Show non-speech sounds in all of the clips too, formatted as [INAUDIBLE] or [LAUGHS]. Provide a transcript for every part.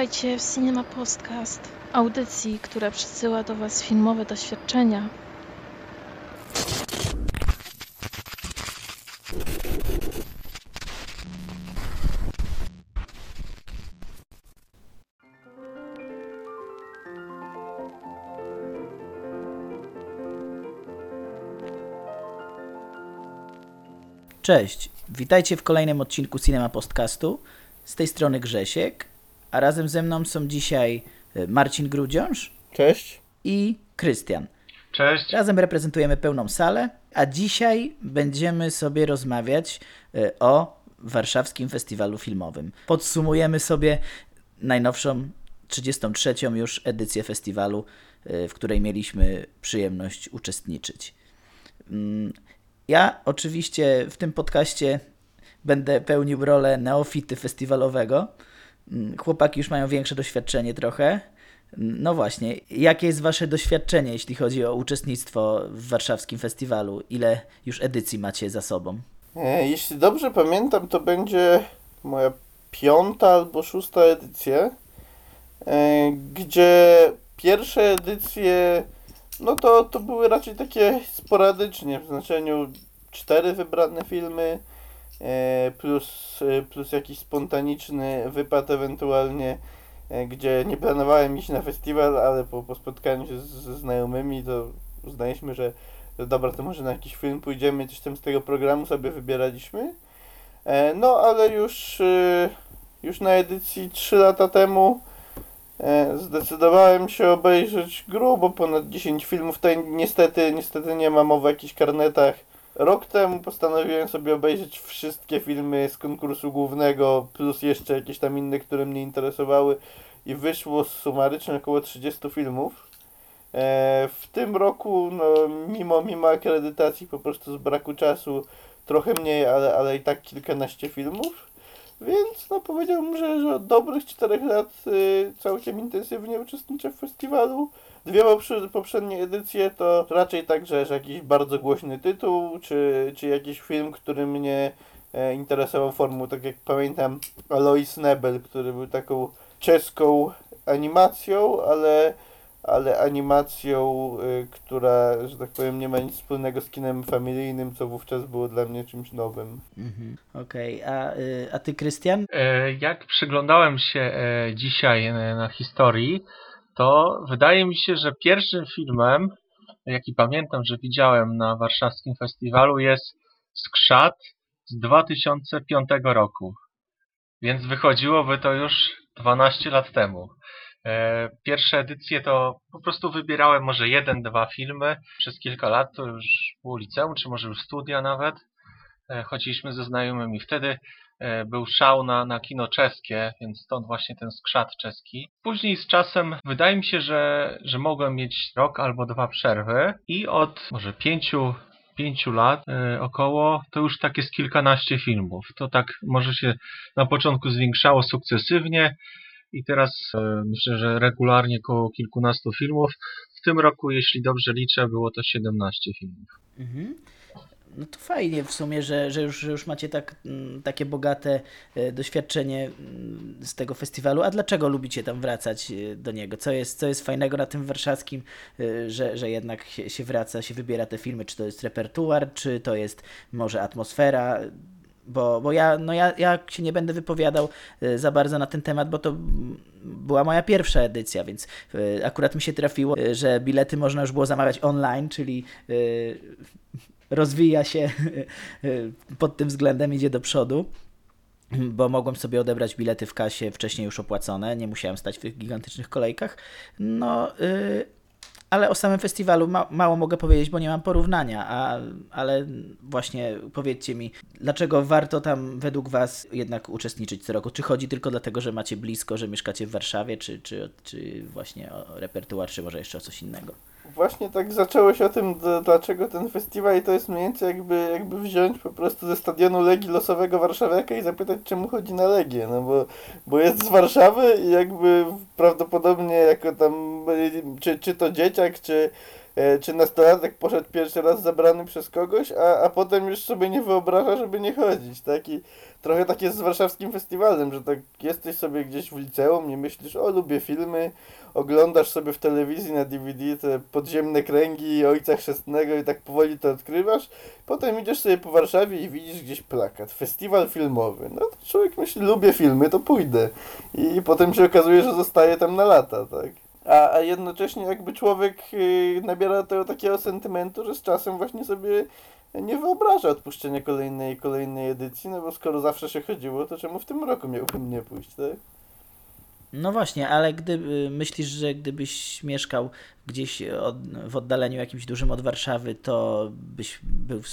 Witajcie w Cinema Podcast, audycji, która przysyła do Was filmowe doświadczenia. Cześć, witajcie w kolejnym odcinku Cinema Podcastu. Z tej strony Grzesiek, a razem ze mną są dzisiaj e, Marcin Grudziąż Cześć. i Krystian. Cześć. Razem reprezentujemy pełną salę, a dzisiaj będziemy sobie rozmawiać e, o Warszawskim Festiwalu Filmowym. Podsumujemy sobie najnowszą, 33. już edycję festiwalu, e, w której mieliśmy przyjemność uczestniczyć. Mm, Ja oczywiście w tym podcaście będę pełnił rolę neofity festiwalowego. Mm, Chłopaki już mają większe doświadczenie trochę. No właśnie, jakie jest Wasze doświadczenie, jeśli chodzi o uczestnictwo w warszawskim festiwalu? Ile już edycji macie za sobą? E, Jeśli dobrze pamiętam, to będzie moja piąta albo szósta edycja, e, gdzie pierwsze edycje, no to, to były raczej takie sporadycznie, w znaczeniu cztery wybrane filmy, plus, e, plus jakiś spontaniczny wypad ewentualnie, e, gdzie nie planowałem iść na festiwal, ale po, po spotkaniu się ze znajomymi to uznaliśmy, że dobra, to może na jakiś film pójdziemy, coś tam z tego programu sobie wybieraliśmy. E, no, ale już, e, już na edycji 3 lata temu e, zdecydowałem się obejrzeć grubo ponad 10 filmów. Tutaj niestety, niestety nie ma mowy o jakichś karnetach. Rok temu postanowiłem sobie obejrzeć wszystkie filmy z konkursu głównego, plus jeszcze jakieś tam inne, które mnie interesowały i wyszło sumarycznie około 30 filmów. E, w tym roku, no, mimo, mimo akredytacji, po prostu z braku czasu, trochę mniej, ale, ale i tak kilkanaście filmów. Więc no, powiedziałbym, że, że od dobrych czterech lat y, całkiem intensywnie uczestniczę w festiwalu. Dwie poprze- poprzednie edycje to raczej tak, że, jakiś bardzo głośny tytuł, czy, czy jakiś film, który mnie e, interesował formą, tak jak pamiętam Alois Nebel, który był taką czeską animacją, ale ale animacją, y, która, że tak powiem, nie ma nic wspólnego z kinem familijnym, co wówczas było dla mnie czymś nowym. Mhm. Okej, a, y, a Ty, Krystian? E, Jak przyglądałem się e, dzisiaj e, na historii, to wydaje mi się, że pierwszym filmem, jaki pamiętam, że widziałem na warszawskim festiwalu jest Skrzat z 2005 roku. Więc wychodziłoby to już 12 lat temu. E, Pierwsze edycje to po prostu wybierałem może jeden, dwa filmy przez kilka lat, to już było liceum, czy może już studia nawet. E, Chodziliśmy ze znajomymi. Wtedy był szał na, na kino czeskie, więc stąd właśnie ten skrzat czeski. Później z czasem wydaje mi się, że, że mogłem mieć rok albo dwa przerwy i od może pięciu, pięciu lat e, około to już tak jest kilkanaście filmów. To tak może się na początku zwiększało sukcesywnie i teraz e, myślę, że regularnie około kilkunastu filmów. W tym roku, jeśli dobrze liczę, było to 17 filmów. Mhm. No to fajnie w sumie, że, że, już, że już macie tak, mm, takie bogate e, doświadczenie mm, z tego festiwalu. A dlaczego lubicie tam wracać e, do niego? Co jest, co jest fajnego na tym warszawskim, e, że, że jednak się, się wraca, się wybiera te filmy? Czy to jest repertuar, czy to jest może atmosfera? Bo, bo ja, no ja, ja się nie będę wypowiadał za bardzo na ten temat, bo to była moja pierwsza edycja, więc akurat mi się trafiło, że bilety można już było zamawiać online, czyli rozwija się [LAUGHS] pod tym względem, idzie do przodu. Bo mogłem sobie odebrać bilety w kasie wcześniej już opłacone, nie musiałem stać w tych gigantycznych kolejkach. No, y, ale o samym festiwalu ma, mało mogę powiedzieć, bo nie mam porównania, a, ale właśnie powiedzcie mi, dlaczego warto tam według Was jednak uczestniczyć co roku? Czy chodzi tylko dlatego, że macie blisko, że mieszkacie w Warszawie, czy, czy, czy właśnie o repertuar, czy może jeszcze o coś innego? Właśnie tak zaczęło się o tym, dlaczego ten festiwal i to jest mniej więcej jakby, jakby wziąć po prostu ze stadionu Legii losowego warszawiaka i zapytać, czemu chodzi na Legię, no bo, bo jest z Warszawy i jakby prawdopodobnie jako tam, czy, czy to dzieciak, czy, e, czy nastolatek poszedł pierwszy raz zabrany przez kogoś, a, a potem już sobie nie wyobraża, żeby nie chodzić, tak? I trochę tak jest z warszawskim festiwalem, że tak jesteś sobie gdzieś w liceum i myślisz, o lubię filmy, oglądasz sobie w telewizji na DVD te podziemne kręgi Ojca Chrzestnego i tak powoli to odkrywasz, potem idziesz sobie po Warszawie i widzisz gdzieś plakat, festiwal filmowy, no to człowiek myśli, lubię filmy, to pójdę i, potem się okazuje, że zostaje tam na lata, tak? A, a jednocześnie jakby człowiek yy, nabiera tego takiego sentymentu, że z czasem właśnie sobie nie wyobraża odpuszczenia kolejnej kolejnej edycji, no bo skoro zawsze się chodziło, to czemu w tym roku miałbym nie pójść, tak? No właśnie, ale gdy y, myślisz, że gdybyś mieszkał gdzieś od, w oddaleniu jakimś dużym od Warszawy, to byś był w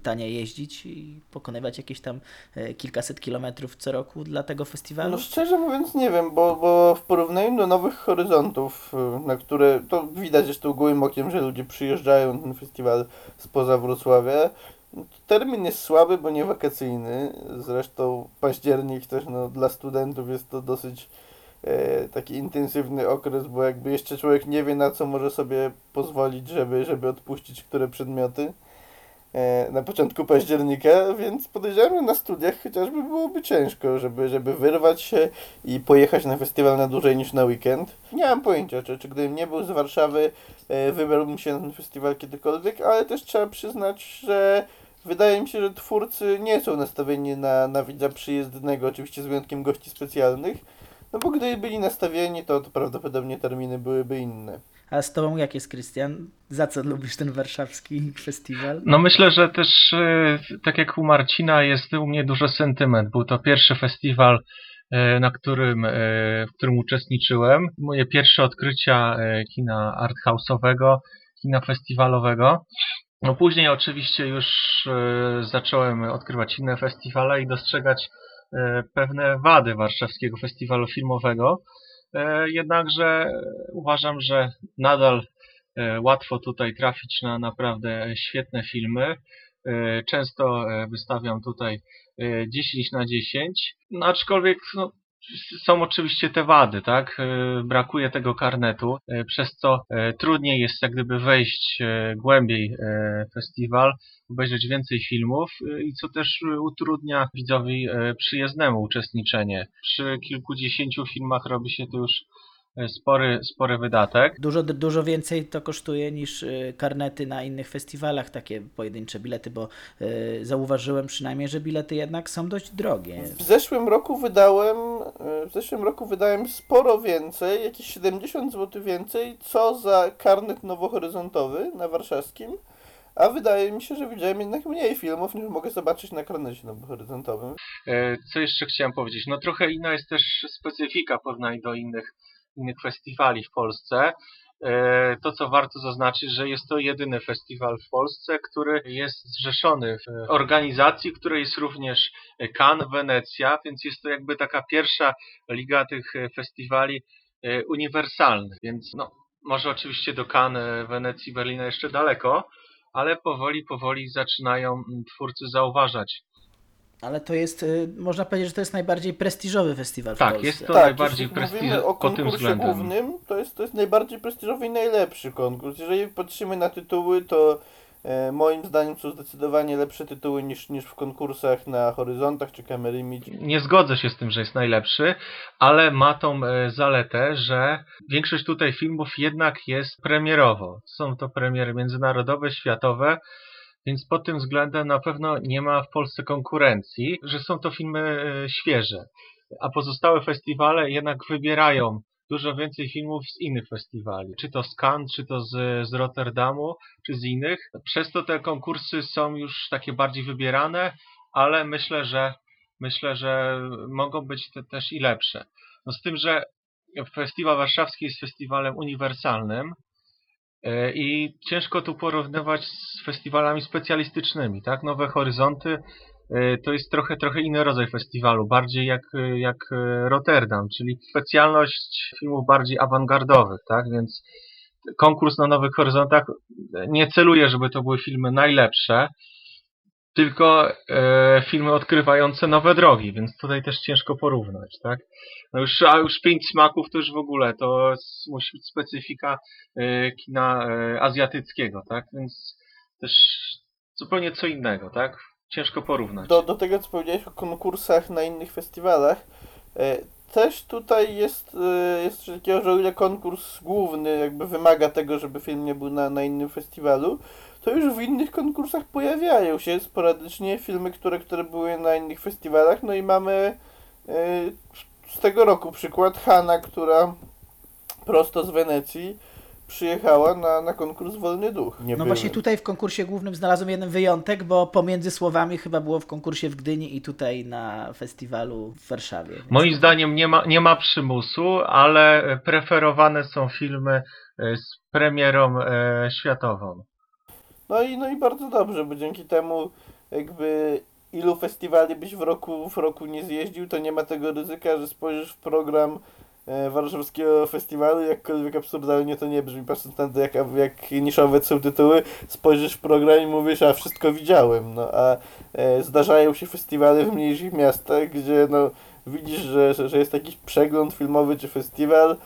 stanie jeździć i pokonywać jakieś tam e, kilkaset kilometrów co roku dla tego festiwalu? No szczerze mówiąc nie wiem, bo, bo w porównaniu do Nowych Horyzontów, y, na które to widać zresztą gołym okiem, że ludzie przyjeżdżają na ten festiwal spoza Wrocławia, termin jest słaby, bo nie wakacyjny. Zresztą październik też no, dla studentów jest to dosyć taki intensywny okres, bo jakby jeszcze człowiek nie wie na co może sobie pozwolić, żeby, żeby odpuścić które przedmioty e, na początku października, więc podejrzewam, że na studiach chociażby byłoby ciężko, żeby, żeby wyrwać się i pojechać na festiwal na dłużej niż na weekend. Nie mam pojęcia, czy, czy gdybym nie był z Warszawy, e, wybrałbym się na ten festiwal kiedykolwiek, ale też trzeba przyznać, że wydaje mi się, że twórcy nie są nastawieni na, na widza przyjezdnego, oczywiście z wyjątkiem gości specjalnych, no bo gdyby byli nastawieni, to, to prawdopodobnie terminy byłyby inne. A z tobą jak jest, Krystian? Za co lubisz ten warszawski festiwal? No myślę, że też e, tak jak u Marcina jest u mnie dużo sentyment. Był to pierwszy festiwal, e, na którym, e, w którym uczestniczyłem. Moje pierwsze odkrycia kina arthouse'owego, kina festiwalowego. No później oczywiście już zacząłem odkrywać inne festiwale i dostrzegać pewne wady warszawskiego festiwalu filmowego. E, Jednakże uważam, że nadal e, łatwo tutaj trafić na naprawdę świetne filmy. E, Często e, wystawiam tutaj e, 10 na 10, no, aczkolwiek no, są oczywiście te wady, tak? E, Brakuje tego karnetu, e, przez co e, trudniej jest jak gdyby wejść głębiej w festiwal, obejrzeć więcej filmów i co też utrudnia widzowi przyjezdnemu uczestniczenie. Przy kilkudziesięciu filmach robi się to już spory, spory wydatek. Dużo, dużo więcej to kosztuje niż y, karnety na innych festiwalach, takie pojedyncze bilety, bo y, zauważyłem przynajmniej, że bilety jednak są dość drogie. W zeszłym roku wydałem, e, w zeszłym roku wydałem sporo więcej, jakieś 70 zł więcej, co za karnet nowohoryzontowy na warszawskim, a wydaje mi się, że widziałem jednak mniej filmów niż mogę zobaczyć na karnecie nowohoryzontowym. E, Co jeszcze chciałem powiedzieć? No trochę inna jest też specyfika w porównaniu do innych, innych festiwali w Polsce. E, To, co warto zaznaczyć, że jest to jedyny festiwal w Polsce, który jest zrzeszony w organizacji, której jest również Cannes, Wenecja, więc jest to jakby taka pierwsza liga tych festiwali e, uniwersalnych, więc no, może oczywiście do Cannes, Wenecji, Berlina jeszcze daleko, ale powoli, powoli zaczynają twórcy zauważać Ale to jest, y, można powiedzieć, że to jest najbardziej prestiżowy festiwal w Tak, Polsce. jest to tak, najbardziej jeśli mówimy prestiż o konkursie względem. głównym, to jest, to jest najbardziej prestiżowy i najlepszy konkurs. Jeżeli patrzymy na tytuły, to e, moim zdaniem są zdecydowanie lepsze tytuły niż, niż w konkursach na Horyzontach czy Image. Nie zgodzę się z tym, że jest najlepszy, ale ma tą e, zaletę, że większość tutaj filmów jednak jest premierowo. Są to premiery międzynarodowe, światowe, więc pod tym względem na pewno nie ma w Polsce konkurencji, że są to filmy e, świeże. A pozostałe festiwale jednak wybierają dużo więcej filmów z innych festiwali. Czy to z Cannes, czy to z, z Rotterdamu, czy z innych. Przez to te konkursy są już takie bardziej wybierane, ale myślę, że myślę, że mogą być te też i lepsze. No z tym, że Festiwal Warszawski jest festiwalem uniwersalnym i ciężko tu porównywać z festiwalami specjalistycznymi, tak? Nowe Horyzonty e, to jest trochę, trochę inny rodzaj festiwalu, bardziej jak, e, jak e, Rotterdam, czyli specjalność filmów bardziej awangardowych, tak? Więc konkurs na Nowych Horyzontach nie celuje, żeby to były filmy najlepsze, tylko e, filmy odkrywające nowe drogi, więc tutaj też ciężko porównać, tak? No już, a już Pięć Smaków to już w ogóle, to musi być specyfika e, kina e, azjatyckiego, tak? Więc też zupełnie co innego, tak? Ciężko porównać. Do, do tego, co powiedziałeś o konkursach na innych festiwalach, e, też tutaj jest, e, jest coś takiego, że o ile konkurs główny jakby wymaga tego, żeby film nie był na, na innym festiwalu, to już w innych konkursach pojawiają się sporadycznie filmy, które, które były na innych festiwalach. No i mamy e, z tego roku przykład Hanna, która prosto z Wenecji przyjechała na, na konkurs Wolny Duch. Nie No byłem. właśnie tutaj w konkursie głównym znalazłem jeden wyjątek, bo pomiędzy słowami chyba było w konkursie w Gdyni i tutaj na festiwalu w Warszawie. Więc- Moim zdaniem nie ma, nie ma przymusu, ale preferowane są filmy e, z premierą e, światową. No i, no i bardzo dobrze, bo dzięki temu jakby ilu festiwali byś w roku, w roku nie zjeździł, to nie ma tego ryzyka, że spojrzysz w program e, warszawskiego festiwalu, jakkolwiek absurdalnie to nie brzmi, patrząc na to, jak, jak niszowe są tytuły, spojrzysz w program i mówisz, a wszystko widziałem, no a e, zdarzają się festiwale w mniejszych miastach, gdzie no widzisz, że, że, że jest jakiś przegląd filmowy czy festiwal,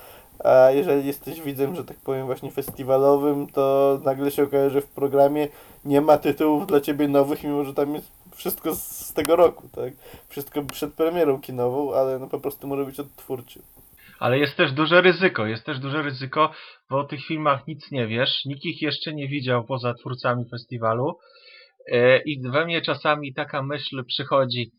a jeżeli jesteś widzem, że tak powiem, właśnie festiwalowym, to nagle się okaże, że w programie nie ma tytułów dla ciebie nowych, mimo że tam jest wszystko z, tego roku, tak? Wszystko przed premierą kinową, ale no po prostu może być odtwórczy. Ale jest też duże ryzyko, jest też duże ryzyko, bo o tych filmach nic nie wiesz, nikt ich jeszcze nie widział poza twórcami festiwalu e, i we mnie czasami taka myśl przychodzi,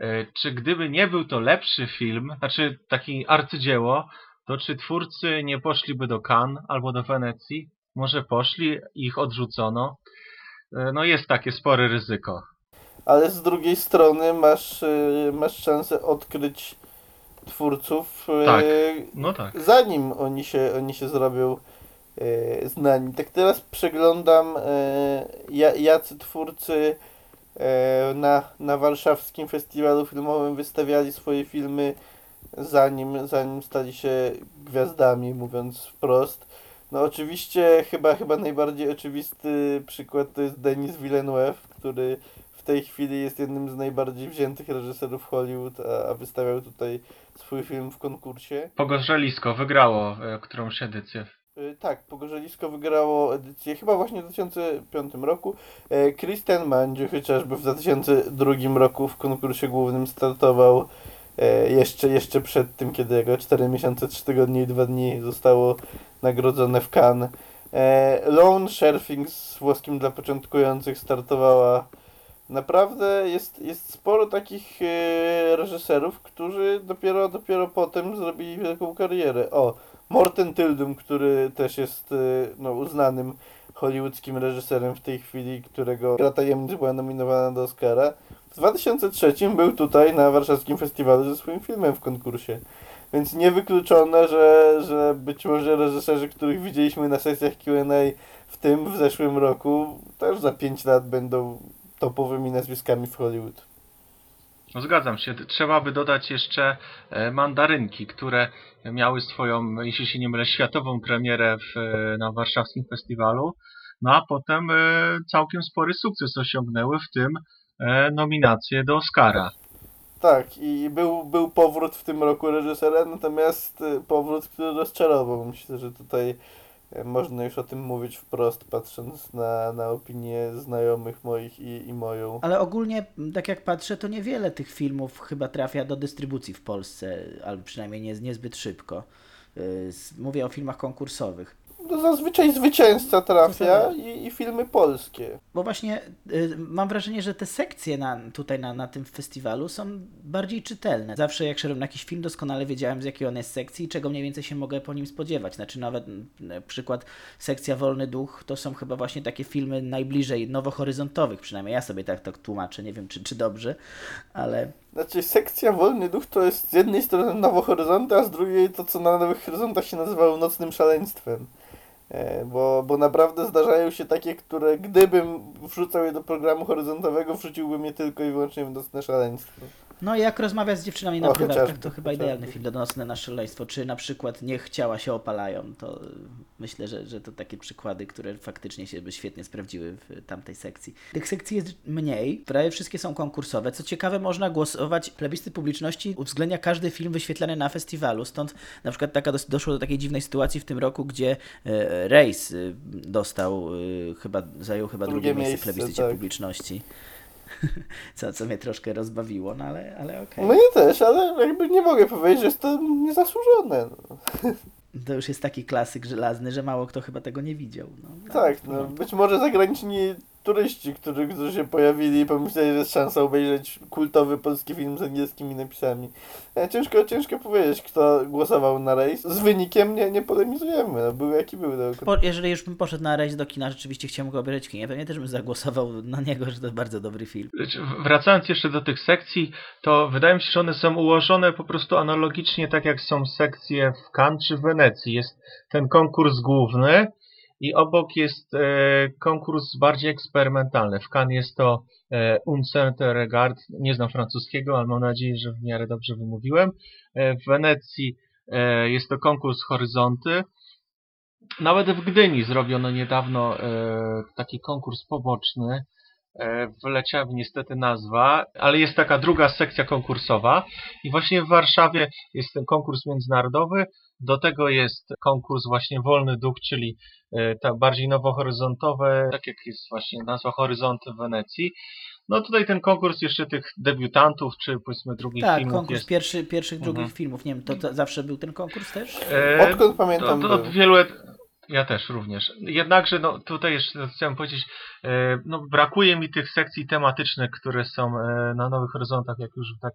e, czy gdyby nie był to lepszy film, znaczy taki arcydzieło, to czy twórcy nie poszliby do Cannes albo do Wenecji? Może poszli, ich odrzucono. E, No jest takie spore ryzyko. Ale z drugiej strony masz, y, masz szansę odkryć twórców, y, Tak. No tak. zanim oni się, oni się zrobią e, znani. Tak teraz przeglądam e, ja- jacy twórcy e, na, na warszawskim festiwalu filmowym wystawiali swoje filmy zanim, zanim stali się gwiazdami, mówiąc wprost. No oczywiście chyba, chyba najbardziej oczywisty przykład to jest Denis Villeneuve, który w tej chwili jest jednym z najbardziej wziętych reżyserów Hollywood, a, a wystawiał tutaj swój film w konkursie. Pogorzelisko wygrało e, którąś edycję. Y, Tak, Pogorzelisko wygrało edycję chyba właśnie w 2005 roku. E, Christian Mandziu chociażby w 2002 roku w konkursie głównym startował e, jeszcze, jeszcze przed tym, kiedy jego 4 miesiące, 3 tygodnie i 2 dni zostało nagrodzone w Cannes. E, Lone Surfing z włoskim dla początkujących startowała. Naprawdę jest, jest sporo takich e, reżyserów, którzy dopiero, dopiero potem zrobili wielką karierę. O, Morten Tyldum, który też jest no, uznanym hollywoodzkim reżyserem w tej chwili, którego Gra Tajemnic była nominowana do Oscara. W 2003 był tutaj na warszawskim festiwalu ze swoim filmem w konkursie. Więc niewykluczone, że, że być może reżyserzy, których widzieliśmy na sesjach Q&A w tym, w zeszłym roku, też za 5 lat będą topowymi nazwiskami w Hollywood. No zgadzam się. Trzeba by dodać jeszcze e, mandarynki, które miały swoją, jeśli się nie mylę, światową premierę w, e, na warszawskim festiwalu. No a potem e, całkiem spory sukces osiągnęły, w tym nominację do Oscara. Tak, i był, był powrót w tym roku reżysera, natomiast y, powrót, który rozczarował. Myślę, że tutaj y, można już o tym mówić wprost, patrząc na, na opinie znajomych moich i, i moją. Ale ogólnie, tak jak patrzę, to niewiele tych filmów chyba trafia do dystrybucji w Polsce, albo przynajmniej nie, niezbyt szybko. Mówię o filmach konkursowych. No, zazwyczaj zwycięzca trafia Zgadza. i, i filmy polskie. Bo właśnie y, mam wrażenie, że te sekcje na, tutaj na, na tym festiwalu są bardziej czytelne. Zawsze jak szedłem na jakiś film, doskonale wiedziałem z jakiej on jest sekcji i czego mniej więcej się mogę po nim spodziewać. Znaczy nawet na przykład sekcja Wolny Duch to są chyba właśnie takie filmy najbliżej nowohoryzontowych, przynajmniej ja sobie tak, tak tłumaczę, nie wiem czy, czy dobrze, ale Znaczy, sekcja Wolny Duch to jest z jednej strony Nowe Horyzonty, a z drugiej to, co na Nowych Horyzontach się nazywało Nocnym Szaleństwem. E, Bo, bo naprawdę zdarzają się takie, które gdybym wrzucał je do programu horyzontowego, wrzuciłbym je tylko i wyłącznie w Nocne Szaleństwo. No jak rozmawiać z dziewczynami na O, prywatach, chociażby, to chyba idealny film donosny na szaleństwo. Czy na przykład Niech ciała się opalają, to myślę, że, że to takie przykłady, które faktycznie się by świetnie sprawdziły w tamtej sekcji. Tych sekcji jest mniej, prawie wszystkie są konkursowe. Co ciekawe, można głosować, plebiscyt publiczności uwzględnia każdy film wyświetlany na festiwalu, stąd na przykład taka dos- doszło do takiej dziwnej sytuacji w tym roku, gdzie e, Race dostał, y, chyba zajął chyba drugie, Drugie miejsce w plebiscycie tak. publiczności. [LAUGHS] Co, co mnie troszkę rozbawiło, no ale, ale okej. No ja też, ale jakby nie mogę powiedzieć, że jest to niezasłużone. No. To już jest taki klasyk żelazny, że mało kto chyba tego nie widział. No, Tak, no, porządku. być może zagraniczni turyści, którzy, którzy się pojawili i pomyśleli, że jest szansa obejrzeć kultowy polski film z angielskimi napisami. E, Ciężko, ciężko powiedzieć, kto głosował na rejs. Z wynikiem nie, nie polemizujemy, no, był jaki był. No. Po, jeżeli już bym poszedł na rejs do kina, rzeczywiście chciałem go obejrzeć w kinie, pewnie też bym zagłosował na niego, że to bardzo dobry film. Wracając jeszcze do tych sekcji, to wydaje mi się, że one są ułożone po prostu analogicznie, tak jak są sekcje w Cannes czy w Wenecji. Jest ten konkurs główny i obok jest e, konkurs bardziej eksperymentalny. W Cannes jest to e, Un certain regard, nie znam francuskiego, ale mam nadzieję, że w miarę dobrze wymówiłem. E, w Wenecji jest to konkurs Horyzonty. Nawet w Gdyni zrobiono niedawno taki konkurs poboczny, wyleciała mi niestety nazwa, ale jest taka druga sekcja konkursowa i właśnie w Warszawie jest ten konkurs międzynarodowy, do tego jest konkurs właśnie Wolny Duch, czyli e, ta bardziej nowohoryzontowe, tak jak jest właśnie nazwa Horyzonty w Wenecji. No tutaj ten konkurs jeszcze tych debiutantów, czy powiedzmy drugich Tak, filmów konkurs jest. pierwszy, pierwszych, Mhm. drugich filmów. Nie wiem, to, to zawsze był ten konkurs też? E, Odkąd pamiętam to, to od wielu et... Ja też również. Jednakże no, tutaj jeszcze chciałem powiedzieć, e, no, brakuje mi tych sekcji tematycznych, które są e, na Nowych Horyzontach, jak już tak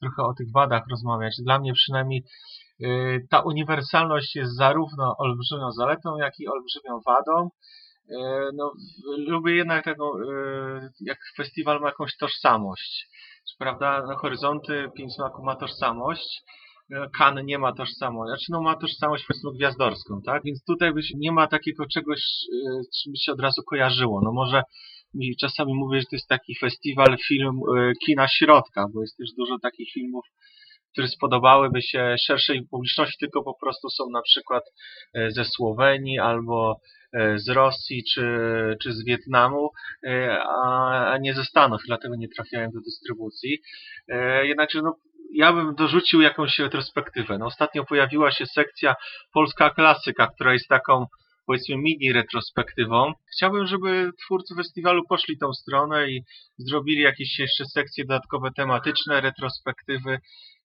trochę o tych wadach rozmawiać. Dla mnie przynajmniej ta uniwersalność jest zarówno olbrzymią zaletą, jak i olbrzymią wadą. E, no, lubię jednak taką, e, jak festiwal ma jakąś tożsamość. Prawda? No, Horyzonty Pięć Smaków ma tożsamość. Kan nie ma tożsamości, znaczy no ma tożsamość powiedzmy gwiazdorską, tak? Więc tutaj byś, nie ma takiego czegoś, czym się od razu kojarzyło. No może mi czasami mówię, że to jest taki festiwal film kina środka, bo jest też dużo takich filmów, które spodobałyby się szerszej publiczności, tylko po prostu są na przykład e, ze Słowenii albo e, z Rosji czy, czy z Wietnamu, e, a, nie ze Stanów, dlatego nie trafiają do dystrybucji. Jednakże no, ja bym dorzucił jakąś retrospektywę. No, ostatnio pojawiła się sekcja Polska Klasyka, która jest taką powiedzmy mini retrospektywą. Chciałbym, żeby twórcy festiwalu poszli tą stronę i zrobili jakieś jeszcze sekcje dodatkowe tematyczne, retrospektywy.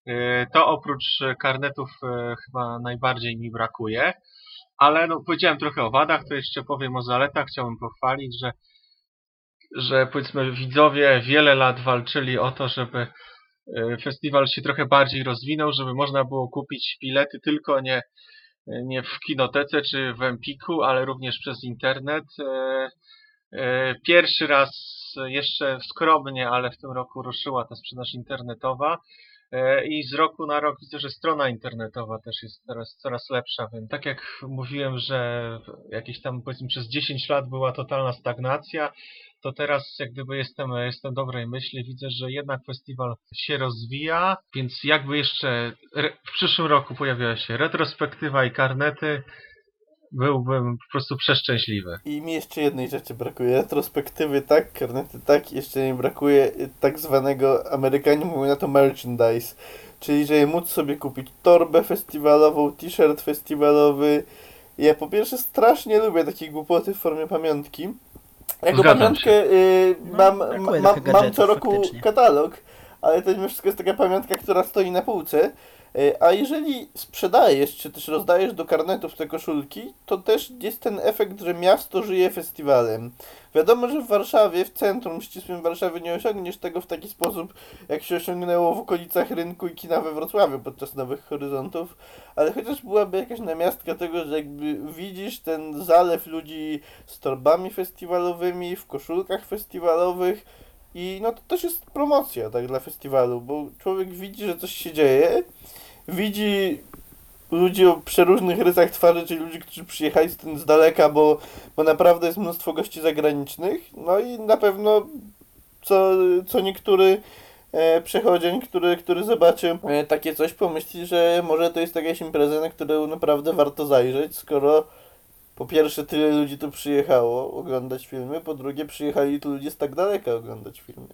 E, To oprócz e, karnetów e, chyba najbardziej mi brakuje. Ale no, powiedziałem trochę o wadach, to jeszcze powiem o zaletach. Chciałbym pochwalić, że, że powiedzmy widzowie wiele lat walczyli o to, żeby festiwal się trochę bardziej rozwinął, żeby można było kupić bilety tylko nie, nie w kinotece czy w Empiku, ale również przez internet. Pierwszy raz jeszcze skromnie, ale w tym roku ruszyła ta sprzedaż internetowa. E, I z roku na rok widzę, że strona internetowa też jest teraz coraz lepsza, więc tak jak mówiłem, że jakieś tam powiedzmy przez 10 lat była totalna stagnacja, to teraz jak gdyby jestem, jestem dobrej myśli, widzę, że jednak festiwal się rozwija, więc jakby jeszcze w przyszłym roku pojawiła się retrospektywa i karnety, byłbym po prostu przeszczęśliwy. I mi jeszcze jednej rzeczy brakuje. Retrospektywy tak, karnety tak, jeszcze mi brakuje tak zwanego, Amerykanie mówią na to merchandise, czyli żeby móc sobie kupić torbę festiwalową, t-shirt festiwalowy. Ja po pierwsze strasznie lubię takie głupoty w formie pamiątki. Jako Zgadzam pamiątkę y, No, mam, mam gadżetów co roku faktycznie. katalog, ale to mimo wszystko jest taka pamiątka, która stoi na półce. Y, A jeżeli sprzedajesz, czy też rozdajesz do karnetów te koszulki, to też jest ten efekt, że miasto żyje festiwalem. Wiadomo, że w Warszawie, w centrum ścisłym Warszawy nie osiągniesz tego w taki sposób, jak się osiągnęło w okolicach rynku i kina we Wrocławiu podczas Nowych Horyzontów, ale chociaż byłaby jakaś namiastka tego, że jakby widzisz ten zalew ludzi z torbami festiwalowymi, w koszulkach festiwalowych i no to też jest promocja tak dla festiwalu, bo człowiek widzi, że coś się dzieje, widzi ludzi o przeróżnych rysach twarzy, czyli ludzi, którzy przyjechali z daleka, bo, bo naprawdę jest mnóstwo gości zagranicznych. No i na pewno co, co niektóry e, przechodzień, który, który zobaczy e, takie coś, pomyśli, że może to jest jakaś impreza, na którą naprawdę warto zajrzeć, skoro po pierwsze tyle ludzi tu przyjechało oglądać filmy, po drugie przyjechali tu ludzie z tak daleka oglądać filmy.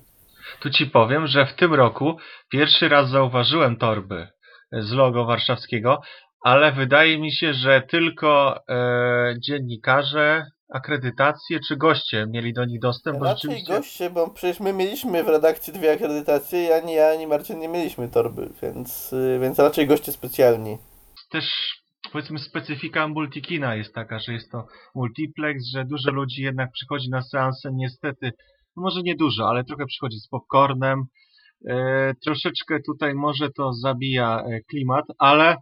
Tu ci powiem, że w tym roku pierwszy raz zauważyłem torby z logo warszawskiego, ale wydaje mi się, że tylko e, dziennikarze, akredytacje czy goście mieli do nich dostęp, bo Raczej rzeczywiście... goście, bo przecież my mieliśmy w redakcji dwie akredytacje i ani ja, ani Marcin nie mieliśmy torby, więc, y, więc raczej goście specjalni. też powiedzmy specyfika multikina jest taka, że jest to multiplex, że dużo ludzi jednak przychodzi na seansę niestety, no może nie dużo, ale trochę przychodzi z popcornem. E, troszeczkę tutaj może to zabija e, klimat, ale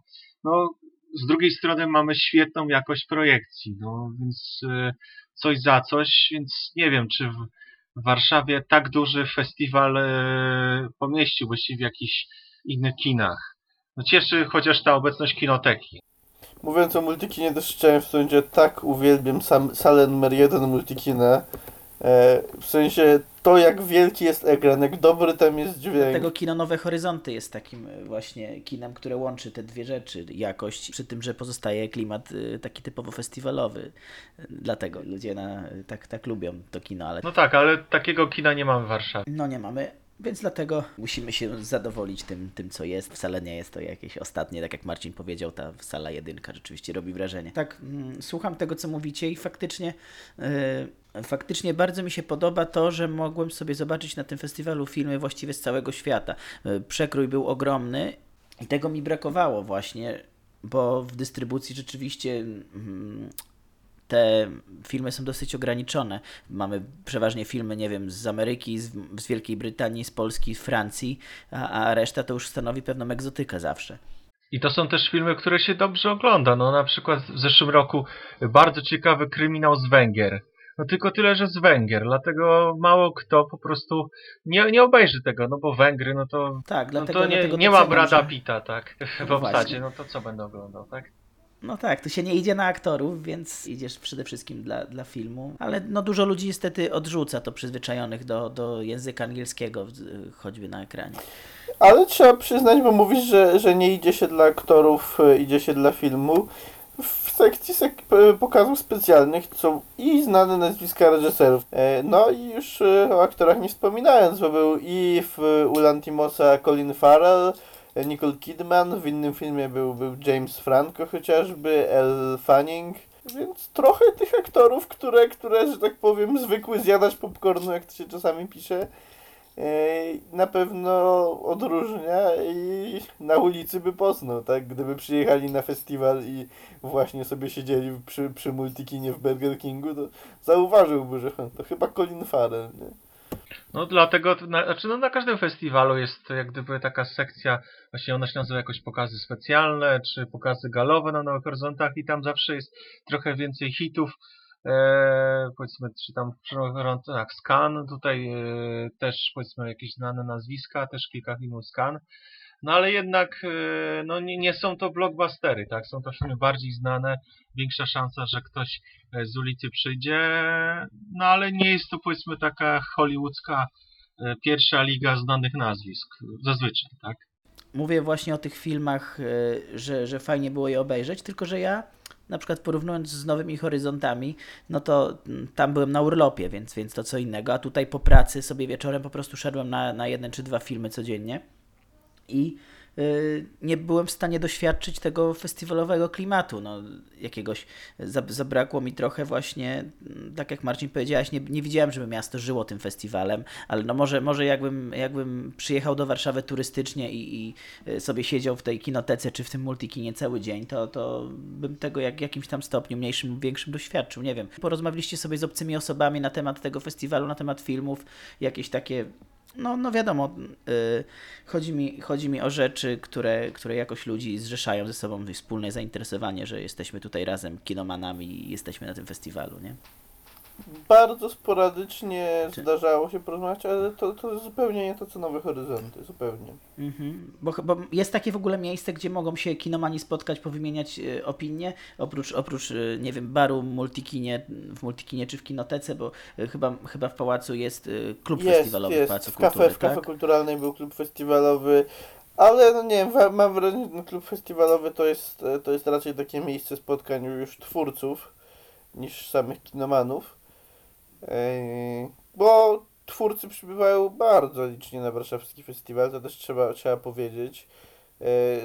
no z drugiej strony mamy świetną jakość projekcji, no więc e, coś za coś, więc nie wiem, czy w, w Warszawie tak duży festiwal e, pomieściłby się w jakichś innych kinach. No cieszy chociaż ta obecność kinoteki. Mówiąc o multikinie, też chciałem wspomnieć, że tak uwielbiam sam, salę numer jeden multikina. E, w sensie to, jak wielki jest ekran, jak dobry tam jest dźwięk. Tego kino Nowe Horyzonty jest takim e, właśnie kinem, które łączy te dwie rzeczy. Jakość, przy tym, że pozostaje klimat e, taki typowo festiwalowy. Dlatego ludzie na, tak, tak lubią to kino, ale No tak, ale takiego kina nie mamy w Warszawie. no nie mamy. Więc dlatego musimy się zadowolić tym, tym, co jest. Wcale nie jest to jakieś ostatnie, tak jak Marcin powiedział, ta sala jedynka rzeczywiście robi wrażenie. Tak, mm, słucham tego, co mówicie i faktycznie, yy, faktycznie bardzo mi się podoba to, że mogłem sobie zobaczyć na tym festiwalu filmy właściwie z całego świata. Yy, Przekrój był ogromny i tego mi brakowało właśnie, bo w dystrybucji rzeczywiście mm, te filmy są dosyć ograniczone. Mamy przeważnie filmy, nie wiem, z Ameryki, z, z Wielkiej Brytanii, z Polski, z Francji, a, a reszta to już stanowi pewną egzotykę zawsze. I to są też filmy, które się dobrze ogląda. No na przykład w zeszłym roku bardzo ciekawy kryminał z Węgier. No tylko tyle, że z Węgier, dlatego mało kto po prostu nie, nie obejrzy tego, no bo Węgry, no to, Tak, no dlatego, to nie, nie ma Brada Pitta, tak, [LAUGHS] w No obsadzie, no to co będę oglądał, tak? No tak, tu się nie idzie na aktorów, więc idziesz przede wszystkim dla, dla filmu. Ale no dużo ludzi niestety odrzuca to przyzwyczajonych do, do języka angielskiego, choćby na ekranie. Ale trzeba przyznać, bo mówisz, że, że nie idzie się dla aktorów, e, idzie się dla filmu. W sekcji sek pokazów specjalnych są i znane nazwiska reżyserów. E, No i już e, o aktorach nie wspominając, bo był i w u Lantimosa Colin Farrell, Nicole Kidman, w innym filmie był, James Franco chociażby, Elle Fanning. Więc trochę tych aktorów, które, które, że tak powiem, zwykły zjadać popcornu, jak to się czasami pisze, e, na pewno odróżnia i na ulicy by poznał, tak? Gdyby przyjechali na festiwal i właśnie sobie siedzieli przy, przy multikinie w Burger Kingu, to zauważyłby, że to chyba Colin Farrell, nie? No dlatego, na, znaczy no na każdym festiwalu jest jak gdyby taka sekcja, właśnie ona się nazywa jakoś pokazy specjalne, czy pokazy galowe na Nowych Horyzontach i tam zawsze jest trochę więcej hitów, e, powiedzmy, czy tam w Horyzontach Scan, tutaj e, też powiedzmy jakieś znane nazwiska, też kilka filmów Scan, no ale jednak e, no nie, nie są to blockbustery, tak, są to filmy bardziej znane, większa szansa, że ktoś e, z ulicy przyjdzie, no ale nie jest to powiedzmy taka hollywoodzka e, pierwsza liga znanych nazwisk, zazwyczaj, tak? Mówię właśnie o tych filmach, y, że, że fajnie było je obejrzeć, tylko że ja na przykład porównując z Nowymi Horyzontami, no to mm, tam byłem na urlopie, więc, więc to co innego, a tutaj po pracy sobie wieczorem po prostu szedłem na, na jeden czy dwa filmy codziennie i y, nie byłem w stanie doświadczyć tego festiwalowego klimatu, no jakiegoś, zab- zabrakło mi trochę właśnie, mm, tak jak Marcin powiedziałeś, nie, nie widziałem, żeby miasto żyło tym festiwalem, ale no może, może jakbym, jakbym przyjechał do Warszawy turystycznie i, i y, sobie siedział w tej kinotece czy w tym multikinie cały dzień, to, to bym tego jak, jakimś tam stopniu mniejszym lub większym doświadczył, nie wiem. Porozmawialiście sobie z obcymi osobami na temat tego festiwalu, na temat filmów, jakieś takie no, no wiadomo, y, chodzi, mi, chodzi mi o rzeczy, które, które jakoś ludzi zrzeszają ze sobą, wspólne zainteresowanie, że jesteśmy tutaj razem kinomanami i jesteśmy na tym festiwalu, nie? Bardzo sporadycznie zdarzało się porozmawiać, ale to, to zupełnie nie to, co Nowe Horyzonty, zupełnie. Mhm. Bo, bo jest takie w ogóle miejsce, gdzie mogą się kinomani spotkać, powymieniać e, opinie, oprócz, oprócz e, nie wiem, baru multikinie, w multikinie czy w kinotece, bo e, chyba, chyba w pałacu jest klub Jest, festiwalowy w jest. Pałacu W kafe, Kultury, w kafe tak? kulturalnej był klub festiwalowy, ale no nie wiem, mam wrażenie, że klub festiwalowy to jest, to jest raczej takie miejsce spotkań już twórców niż samych kinomanów. Bo twórcy przybywają bardzo licznie na warszawski festiwal, to też trzeba, trzeba powiedzieć.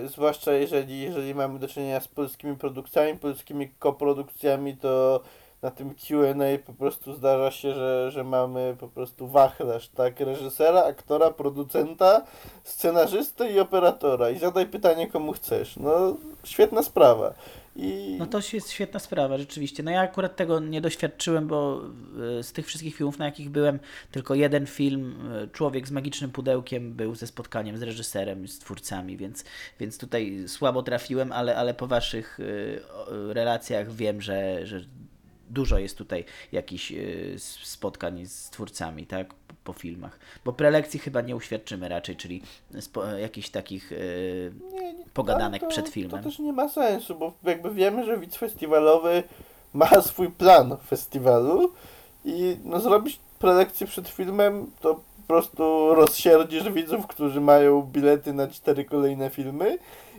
Zwłaszcza jeżeli, jeżeli mamy do czynienia z polskimi produkcjami, polskimi koprodukcjami, to na tym Q&A po prostu zdarza się, że, że mamy po prostu wachlarz, tak? Reżysera, aktora, producenta, scenarzysty i operatora. I zadaj pytanie, komu chcesz. No, świetna sprawa. I No to jest świetna sprawa, rzeczywiście. No ja akurat tego nie doświadczyłem, bo e, z tych wszystkich filmów, na jakich byłem, tylko jeden film, e, Człowiek z magicznym pudełkiem, był ze spotkaniem z reżyserem, z twórcami, więc, więc tutaj słabo trafiłem, ale, ale po waszych e, relacjach wiem, że, że dużo jest tutaj jakichś e, spotkań z twórcami, tak? Po, filmach. Bo prelekcji chyba nie uświadczymy raczej, czyli jakichś takich e, nie, nie, pogadanek ale to, przed filmem. To też nie ma sensu, bo jakby wiemy, że widz festiwalowy ma swój plan festiwalu i no zrobić prelekcję przed filmem to prostu rozsierdzisz widzów, którzy mają bilety na cztery kolejne filmy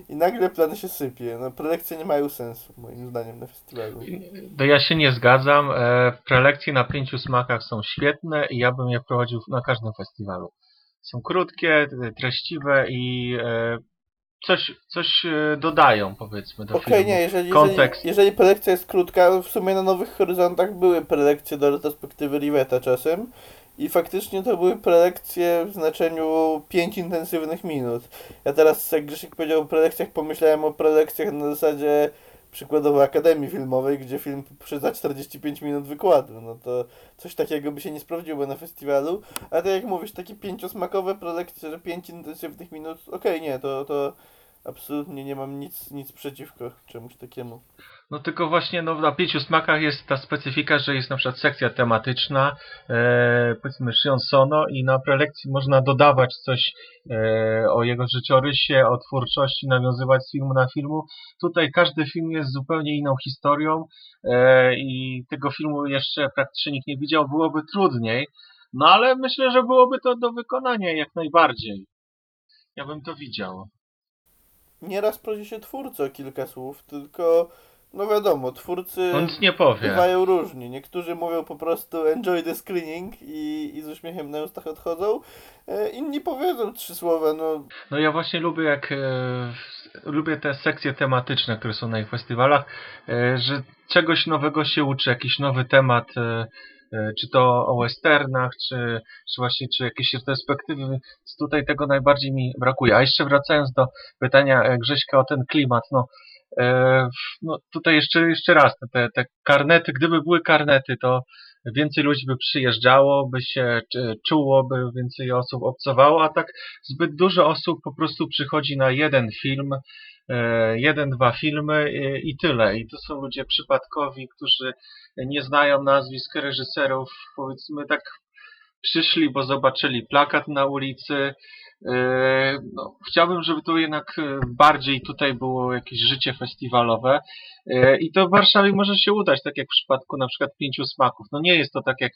i nagle plan się sypie. No prelekcje nie mają sensu, moim zdaniem, na festiwalu. To ja się nie zgadzam. E, Prelekcje na pięciu smakach są świetne i ja bym je prowadził na każdym festiwalu. Są krótkie, treściwe i e, coś, coś e, dodają, powiedzmy, do Okej, filmu. nie, jeżeli, jeżeli, Kontekst. jeżeli prelekcja jest krótka, w sumie na Nowych Horyzontach były prelekcje do retrospektywy Riveta czasem i faktycznie to były prelekcje w znaczeniu 5 intensywnych minut. Ja teraz, jak Grzesiek powiedział o prelekcjach, pomyślałem o prelekcjach na zasadzie przykładowo Akademii Filmowej, gdzie film poprzedza 45 minut wykładu. No to coś takiego by się nie sprawdziło na festiwalu, ale tak jak mówisz, takie pięciosmakowe prelekcje, że 5 intensywnych minut, okej, nie, to, to absolutnie nie mam nic, nic przeciwko czemuś takiemu. No tylko właśnie no, na pięciu smakach jest ta specyfika, że jest na przykład sekcja tematyczna, e, powiedzmy Shion Sono i na prelekcji można dodawać coś e, o jego życiorysie, o twórczości, nawiązywać z filmu na filmu. Tutaj każdy film jest zupełnie inną historią e, i tego filmu jeszcze praktycznie nikt nie widział, byłoby trudniej, no ale myślę, że byłoby to do wykonania jak najbardziej. Ja bym to widział. Nieraz prosi się twórcy o kilka słów, tylko no wiadomo, twórcy On nie powie. bywają różni. Niektórzy mówią po prostu enjoy the screening i, i z uśmiechem na ustach odchodzą, e, inni powiedzą trzy słowa, no No ja właśnie lubię jak e, lubię te sekcje tematyczne, które są na ich festiwalach, e, że czegoś nowego się uczy, jakiś nowy temat, e, czy to o westernach, czy, czy właśnie czy jakieś retrospektywy, więc tutaj tego najbardziej mi brakuje. A jeszcze wracając do pytania e, Grześka o ten klimat, no, e, no tutaj jeszcze, jeszcze raz, te, te karnety, gdyby były karnety, to więcej ludzi by przyjeżdżało, by się czuło, by więcej osób obcowało, a tak zbyt dużo osób po prostu przychodzi na jeden film, e, jeden, dwa filmy i tyle. I to są ludzie przypadkowi, którzy nie znają nazwisk reżyserów, powiedzmy tak przyszli, bo zobaczyli plakat na ulicy. E, No, chciałbym, żeby to jednak e, bardziej tutaj było jakieś życie festiwalowe E, i to w Warszawie może się udać, tak jak w przypadku na przykład Pięciu Smaków. No nie jest to tak jak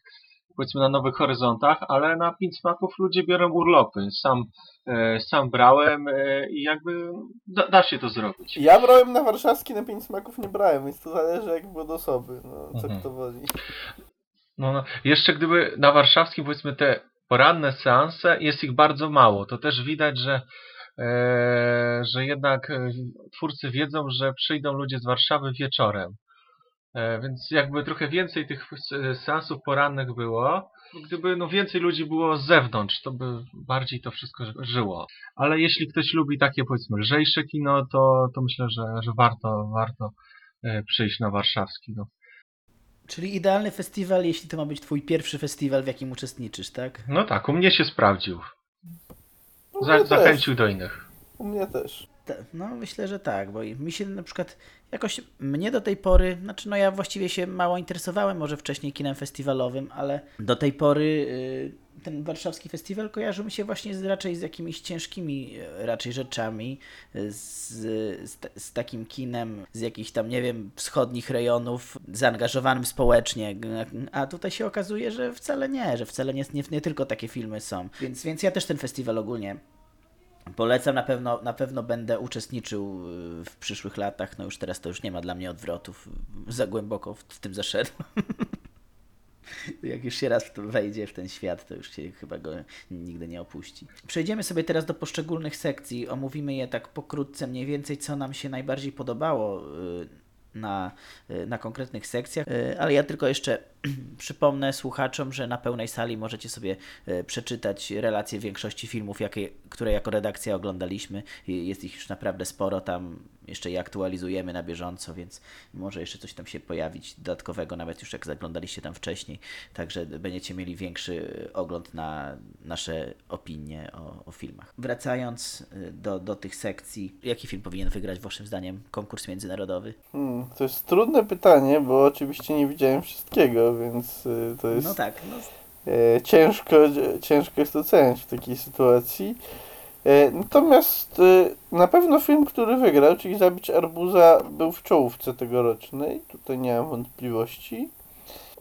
powiedzmy na Nowych Horyzontach, ale na Pięć Smaków ludzie biorą urlopy. Sam, sam brałem i jakby da, da się to zrobić. ja brałem na warszawski, na pięć smaków nie brałem, więc to zależy jakby od osoby, no co Mhm. kto woli. No, no, jeszcze gdyby na warszawskim powiedzmy te poranne seanse, jest ich bardzo mało. To też widać, że, e, że jednak e, twórcy wiedzą, że przyjdą ludzie z Warszawy wieczorem. E, więc jakby trochę więcej tych se- seansów porannych było, gdyby no więcej ludzi było z zewnątrz, to by bardziej to wszystko ży- żyło. Ale jeśli ktoś lubi takie powiedzmy lżejsze kino, to, to myślę, że, że warto, warto e, przyjść na warszawski. No. Czyli idealny festiwal, jeśli to ma być twój pierwszy festiwal, w jakim uczestniczysz, tak? no tak, u mnie się sprawdził. Za, mnie zachęcił do innych. U mnie też. te, no myślę, że tak, bo mi się na przykład jakoś mnie do tej pory, znaczy no ja właściwie się mało interesowałem może wcześniej kinem festiwalowym, ale do tej pory y, ten warszawski festiwal kojarzył mi się właśnie z, raczej z jakimiś ciężkimi y, raczej rzeczami, y, z, z, z takim kinem z jakichś tam, nie wiem, wschodnich rejonów, zaangażowanym społecznie, a tutaj się okazuje, że wcale nie, że wcale nie, nie, nie tylko takie filmy są, więc, więc ja też ten festiwal ogólnie Polecam, na pewno, na pewno będę uczestniczył y, w przyszłych latach. No już teraz to już nie ma dla mnie odwrotów. Za głęboko w, w tym zaszedłem. [LAUGHS] Jak już się raz wejdzie w ten świat, to już się chyba go nigdy nie opuści. Przejdziemy sobie teraz do poszczególnych sekcji. Omówimy je tak pokrótce, mniej więcej, co nam się najbardziej podobało y, na, y, na konkretnych sekcjach. Y, Ale ja tylko jeszcze [CLEARS THROAT] przypomnę słuchaczom, że na pełnej sali możecie sobie y, przeczytać relacje większości filmów, jakie, które jako redakcja oglądaliśmy. Jest ich już naprawdę sporo, tam jeszcze je aktualizujemy na bieżąco, więc może jeszcze coś tam się pojawić dodatkowego, nawet już jak zaglądaliście tam wcześniej. Także będziecie mieli większy ogląd na nasze opinie o, o filmach. Wracając y, do, do tych sekcji, jaki film powinien wygrać waszym zdaniem konkurs międzynarodowy? Hmm, to jest trudne pytanie, bo oczywiście nie widziałem wszystkiego, więc y, to jest No tak, no, e, ciężko, ciężko jest oceniać w takiej sytuacji. E, natomiast na pewno film, który wygrał, czyli Zabić Arbuza, był w czołówce tegorocznej. Tutaj nie mam wątpliwości.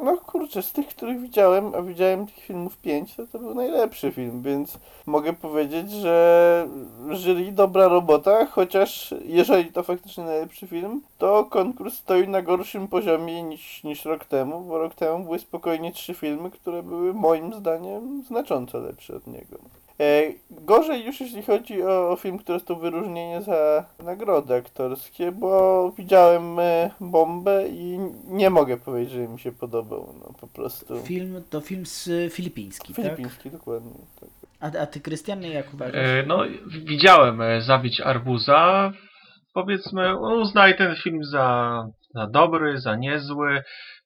No kurczę, z tych, których widziałem, a widziałem tych filmów pięć, to to był najlepszy film, więc mogę powiedzieć, że jury dobra robota, chociaż jeżeli to faktycznie najlepszy film, to konkurs stoi na gorszym poziomie niż, niż rok temu, bo rok temu były spokojnie trzy filmy, które były moim zdaniem znacząco lepsze od niego. E, gorzej już jeśli chodzi o, o film, który dostał wyróżnienie za nagrody aktorskie, bo widziałem e, bombę i nie mogę powiedzieć, że mi się podobał, no po prostu. film to film z filipiński, Filipiński, dokładnie. Tak. tak? A, a ty, Krystian, jak uważasz? E, No, widziałem e, Zabić Arbuza. Powiedzmy, uznaj ten film za, za dobry, za niezły.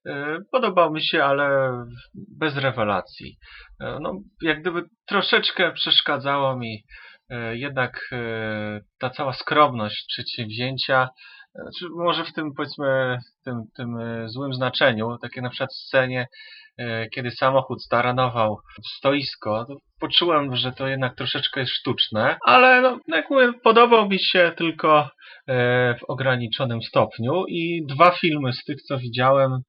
E, Podobał mi się, ale bez rewelacji. E, No, jak gdyby troszeczkę przeszkadzało mi e, jednak e, ta cała skromność przedsięwzięcia. Może w tym, powiedzmy, tym, tym złym znaczeniu, takie na przykład scenie, kiedy samochód staranował stoisko, to poczułem, że to jednak troszeczkę jest sztuczne, ale no, jak mówię, podobał mi się tylko w ograniczonym stopniu i dwa filmy z tych, co widziałem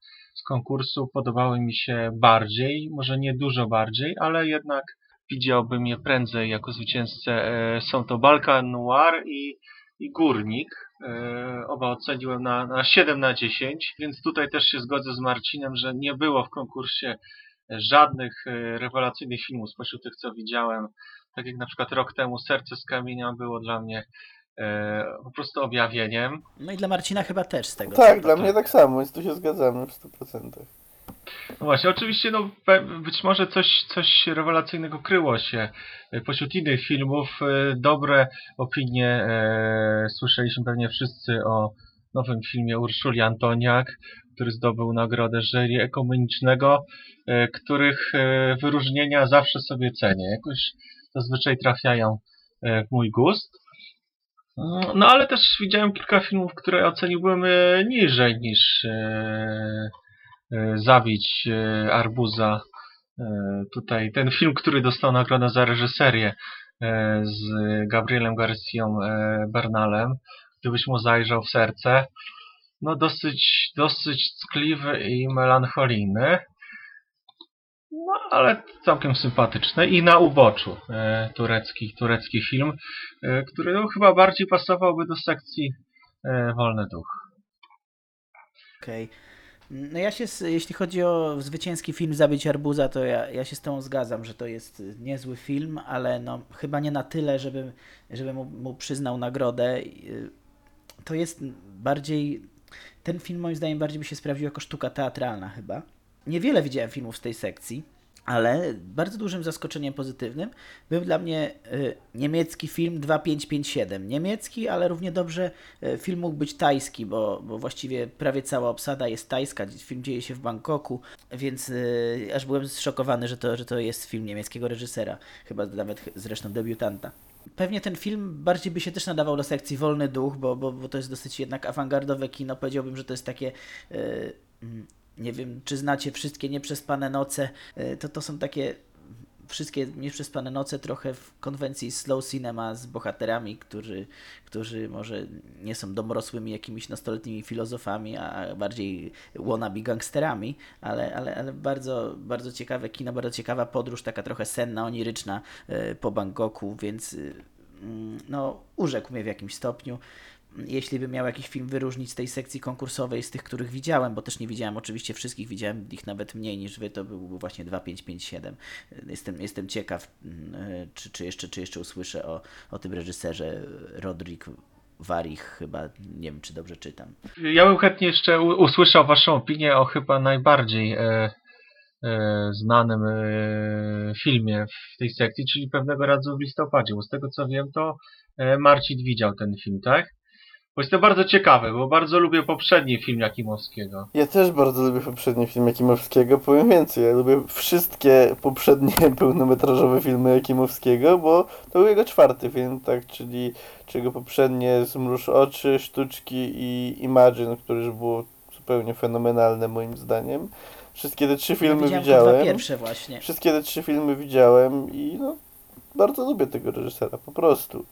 konkursu podobały mi się bardziej, może nie dużo bardziej, ale jednak widziałbym je prędzej jako zwycięzcę. E, Są to Balkan Noir i, i Górnik. E, Oba oceniłem na, na 7 na 10, więc tutaj też się zgodzę z Marcinem, że nie było w konkursie żadnych e, rewelacyjnych filmów spośród tych, co widziałem. Tak jak na przykład rok temu Serce z kamienia było dla mnie po prostu objawieniem. No i dla Marcina chyba też z tego. Tak, dla mnie tak samo, więc tu się zgadzamy w 100%. No właśnie, oczywiście, no, być może coś, coś rewelacyjnego kryło się e, pośród innych filmów. E, Dobre opinie e, słyszeliśmy pewnie wszyscy o nowym filmie Urszuli Antoniak, który zdobył nagrodę jury ekumenicznego, e, których e, wyróżnienia zawsze sobie cenię. Jakoś zazwyczaj trafiają e, w mój gust. Mm, No ale też widziałem kilka filmów, które oceniłbym e, niżej niż e, e, zabić e, Arbuza. Tutaj ten film, który dostał nagrodę za reżyserię z Gabrielem Garcją Bernalem, gdybyś mu zajrzał w serce, no dosyć, dosyć ckliwy i melancholijny. Ale całkiem sympatyczny. I na uboczu e, turecki, turecki film, e, który no, chyba bardziej pasowałby do sekcji e, Wolny Duch. Okej. No ja się, jeśli chodzi o zwycięski film Zabić Arbuza, to ja, ja się z tą zgadzam, że to jest niezły film, ale no chyba nie na tyle, żeby, żeby mu, mu przyznał nagrodę. Y, To jest bardziej, ten film moim zdaniem bardziej by się sprawdził jako sztuka teatralna chyba. Niewiele widziałem filmów z tej sekcji, Ale bardzo dużym zaskoczeniem pozytywnym był dla mnie y, niemiecki film 2557. Niemiecki, ale równie dobrze y, film mógł być tajski, bo, bo właściwie prawie cała obsada jest tajska. Film dzieje się w Bangkoku, więc y, aż byłem zszokowany, że to, że to jest film niemieckiego reżysera, chyba nawet zresztą debiutanta. Pewnie ten film bardziej by się też nadawał do sekcji Wolny Duch, bo, bo, bo to jest dosyć jednak awangardowe kino. Powiedziałbym, że to jest takie. y, mm, nie wiem, czy znacie wszystkie nieprzespane noce. y, To to są takie wszystkie nieprzespane noce trochę w konwencji slow cinema z bohaterami, którzy, którzy może nie są domrosłymi jakimiś nastoletnimi filozofami, a bardziej wannabe gangsterami, ale, ale, ale bardzo, bardzo ciekawe kino, bardzo ciekawa podróż, taka trochę senna, oniryczna y, po Bangkoku, więc mm, no, urzekł mnie w jakimś stopniu. Jeśli bym miał jakiś film wyróżnić z tej sekcji konkursowej, z tych, których widziałem, bo też nie widziałem oczywiście wszystkich, widziałem ich nawet mniej niż wy, to był właśnie 2557. Jestem, jestem ciekaw, mm, czy, czy, jeszcze, czy jeszcze usłyszę o, o tym reżyserze Rodrik Warich, chyba, nie wiem, czy dobrze czytam. Ja bym chętnie jeszcze usłyszał Waszą opinię o chyba najbardziej e, e, znanym e, filmie w tej sekcji, czyli pewnego razu w listopadzie. Bo z tego co wiem, to e, Marcin widział ten film, tak? Bo jest to bardzo ciekawe, bo bardzo lubię poprzedni film Jakimowskiego. Ja też bardzo lubię poprzedni film Jakimowskiego. Powiem więcej, ja lubię wszystkie poprzednie [LAUGHS] pełnometrażowe filmy Jakimowskiego, bo to był jego czwarty film, tak, czyli czego poprzednie Zmruż oczy, Sztuczki i Imagine, które już było zupełnie fenomenalne moim zdaniem. Wszystkie te trzy filmy ja widziałem pierwsze właśnie. Wszystkie te trzy filmy widziałem i no, bardzo lubię tego reżysera, po prostu.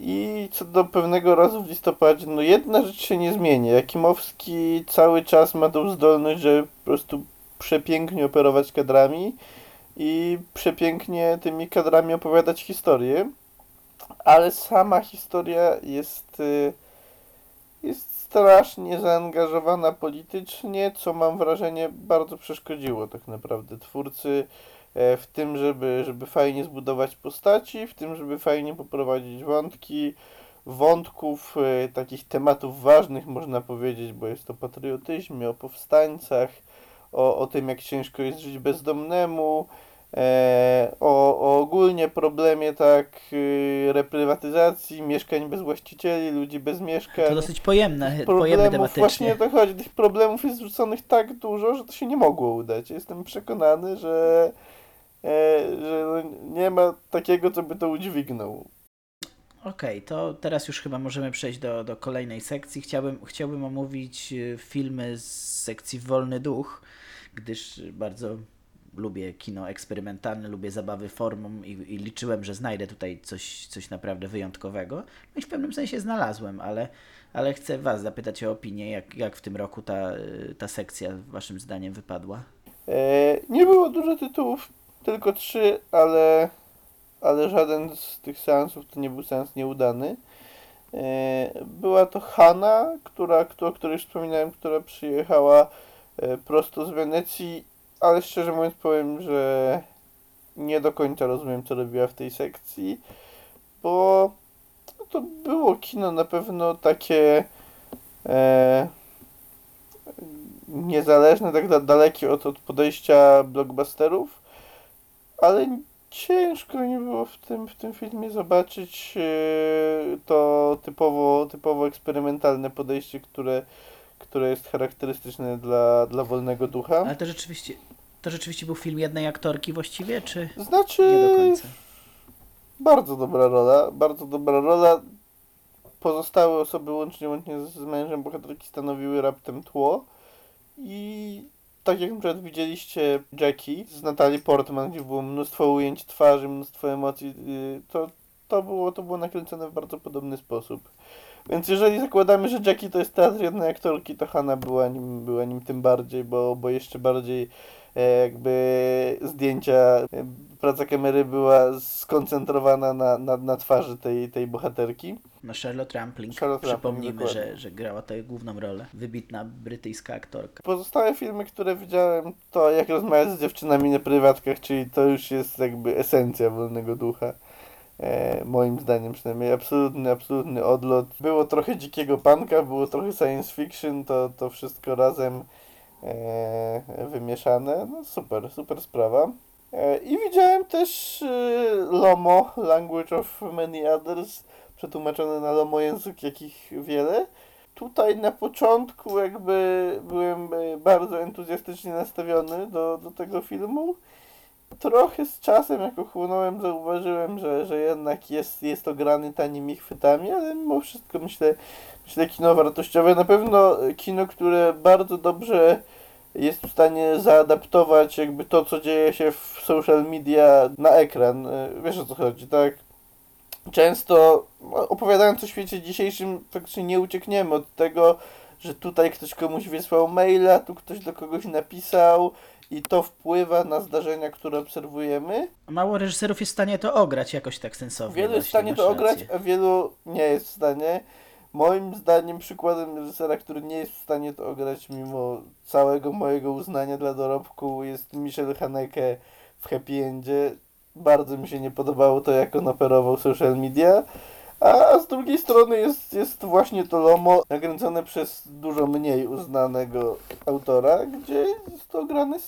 I co do pewnego razu w listopadzie, no jedna rzecz się nie zmieni. Jakimowski cały czas ma tą zdolność, żeby po prostu przepięknie operować kadrami i przepięknie tymi kadrami opowiadać historię, ale sama historia jest, yy, jest strasznie zaangażowana politycznie, co mam wrażenie bardzo przeszkodziło tak naprawdę twórcy w tym, żeby, żeby fajnie zbudować postaci, w tym, żeby fajnie poprowadzić wątki, wątków, e, takich tematów ważnych można powiedzieć, bo jest o patriotyzmie, o powstańcach, o, o tym jak ciężko jest żyć bezdomnemu, e, o, o ogólnie problemie tak e, reprywatyzacji, mieszkań bez właścicieli, ludzi bez mieszkań To dosyć pojemne, pojemne tematycznie. właśnie o to chodzi, tych problemów jest wrzuconych tak dużo, że to się nie mogło udać. Jestem przekonany, że, e, że no nie ma takiego, co by to udźwignął. Okej, to teraz już chyba możemy przejść do, do kolejnej sekcji. Chciałbym, chciałbym omówić y, filmy z sekcji Wolny Duch, gdyż bardzo lubię kino eksperymentalne, lubię zabawy formą i, i liczyłem, że znajdę tutaj coś, coś naprawdę wyjątkowego. No i w pewnym sensie znalazłem, ale, ale chcę Was zapytać o opinię, jak, jak w tym roku ta, y, ta sekcja Waszym zdaniem wypadła. E, nie było dużo tytułów, tylko trzy, ale, ale żaden z tych seansów to nie był seans nieudany. E, była to Hanna, która, o której wspominałem, która przyjechała e, prosto z Wenecji, ale szczerze mówiąc powiem, że nie do końca rozumiem, co robiła w tej sekcji, bo to było kino na pewno takie e, niezależne, tak da- dalekie od, od podejścia blockbusterów, ale ciężko mi było w tym, w tym filmie zobaczyć e, to typowo, typowo eksperymentalne podejście, które, które jest charakterystyczne dla, dla wolnego ducha. Ale to rzeczywiście, to rzeczywiście był film jednej aktorki właściwie, czy Znaczy, nie do końca? Bardzo dobra rola, bardzo dobra rola. Pozostałe osoby łącznie, łącznie z mężem bohaterki stanowiły raptem tło. I tak jak przykład widzieliście Jackie z Natalii Portman, gdzie było mnóstwo ujęć twarzy, mnóstwo emocji, yy, to, to, było, to było nakręcone w bardzo podobny sposób. Więc jeżeli zakładamy, że Jackie to jest teatr jednej aktorki, to Hanna była nim, była nim tym bardziej, bo, bo jeszcze bardziej jakby zdjęcia, e, praca kamery była skoncentrowana na, na, na twarzy tej, tej bohaterki. No Charlotte Rampling, Charlotte przypomnijmy, że, że grała tę główną rolę. Wybitna brytyjska aktorka. Pozostałe filmy, które widziałem, to jak rozmawiać z dziewczynami na prywatkach, czyli to już jest jakby esencja wolnego ducha. E, moim zdaniem przynajmniej absolutny, absolutny odlot. Było trochę dzikiego panka, było trochę science fiction, to, to wszystko razem e, wymieszane. No super, super sprawa. E, I widziałem też e, Lomo, Language of Many Others, przetłumaczone na Lomo język, jakich wiele. Tutaj na początku jakby byłem e, bardzo entuzjastycznie nastawiony do, do tego filmu. Trochę z czasem, jak ochłonąłem, zauważyłem, że, że jednak jest, jest to grany tanimi chwytami, ale mimo wszystko myślę, myślę kino wartościowe. Na pewno kino, które bardzo dobrze jest w stanie zaadaptować jakby to, co dzieje się w social media na ekran. E, Wiesz o co chodzi, tak? Często no, opowiadając o świecie dzisiejszym, faktycznie nie uciekniemy od tego, że tutaj ktoś komuś wysłał maila, tu ktoś do kogoś napisał i to wpływa na zdarzenia, które obserwujemy. Mało reżyserów jest w stanie to ograć jakoś tak sensownie. Wielu jest w stanie to ograć, a wielu nie jest w stanie. Moim zdaniem przykładem reżysera, który nie jest w stanie to ograć mimo całego mojego uznania dla dorobku jest Michel Haneke w Happy Endzie. Bardzo mi się nie podobało to, jak on operował social media. A z drugiej strony jest, jest właśnie to Lomo, nakręcone przez dużo mniej uznanego autora, gdzie jest to grane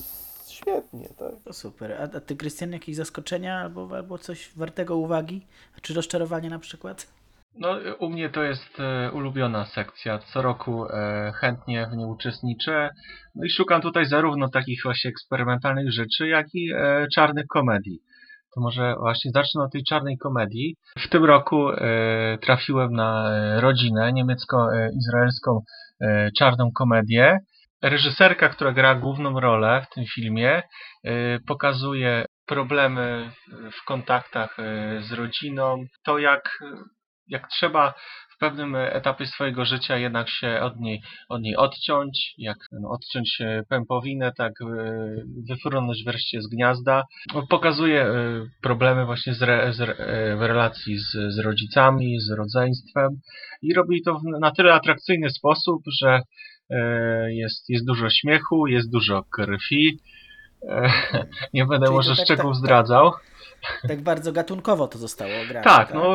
świetnie, tak. To super. A, a ty, Krystian, jakieś zaskoczenia albo, albo coś wartego uwagi? Czy rozczarowanie na przykład? No, u mnie to jest e, ulubiona sekcja. Co roku e, chętnie w niej uczestniczę. No i szukam tutaj zarówno takich właśnie eksperymentalnych rzeczy, jak i e, czarnych komedii. To może właśnie zacznę od tej czarnej komedii. W tym roku trafiłem na rodzinę niemiecko-izraelską czarną komedię. Reżyserka, która gra główną rolę w tym filmie, pokazuje problemy w kontaktach z rodziną, to jak jak trzeba w pewnym etapie swojego życia jednak się od niej, od niej odciąć, jak no, odciąć pępowinę, tak e, wyfrunąć wreszcie z gniazda. No, Pokazuje e, problemy właśnie z re, z, w relacji z, z rodzicami, z rodzeństwem i robi to w na tyle atrakcyjny sposób, że e, jest, jest dużo śmiechu, jest dużo krwi. [LAUGHS] Nie będę Czyli może tak- szczegółów tak- tak. zdradzał. Tak bardzo gatunkowo to zostało ograne. Tak, no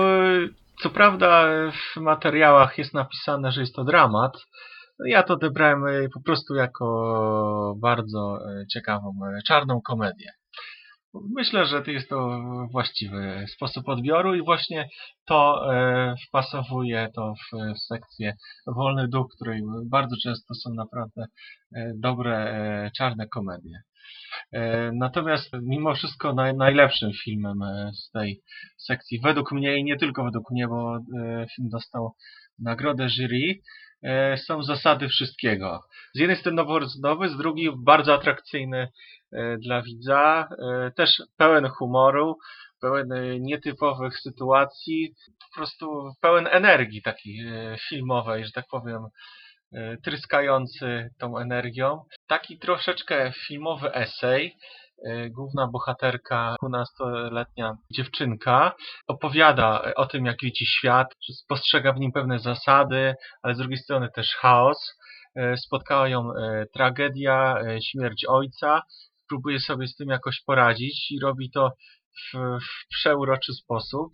co prawda w materiałach jest napisane, że jest to dramat. Ja to odebrałem e, po prostu jako bardzo e, ciekawą e, czarną komedię. Myślę, że jest to właściwy sposób odbioru i właśnie to wpasowuje to w, sekcję Wolny Duch, w której bardzo często są naprawdę dobre czarne komedie. E, Natomiast mimo wszystko naj, najlepszym filmem e, z tej sekcji, według mnie i nie tylko według mnie, bo e, film dostał nagrodę jury, są zasady wszystkiego. Z jednej strony noworodzowy, z drugiej bardzo atrakcyjny dla widza, też pełen humoru, pełen nietypowych sytuacji, po prostu pełen energii takiej filmowej, że tak powiem, tryskający tą energią. Taki troszeczkę filmowy esej. E, Główna bohaterka, 12-letnia dziewczynka, opowiada o tym, jak widzi świat, spostrzega w nim pewne zasady, ale z drugiej strony też chaos. E, Spotkała ją e, tragedia, śmierć ojca. Próbuje sobie z tym jakoś poradzić i robi to w, w przeuroczy sposób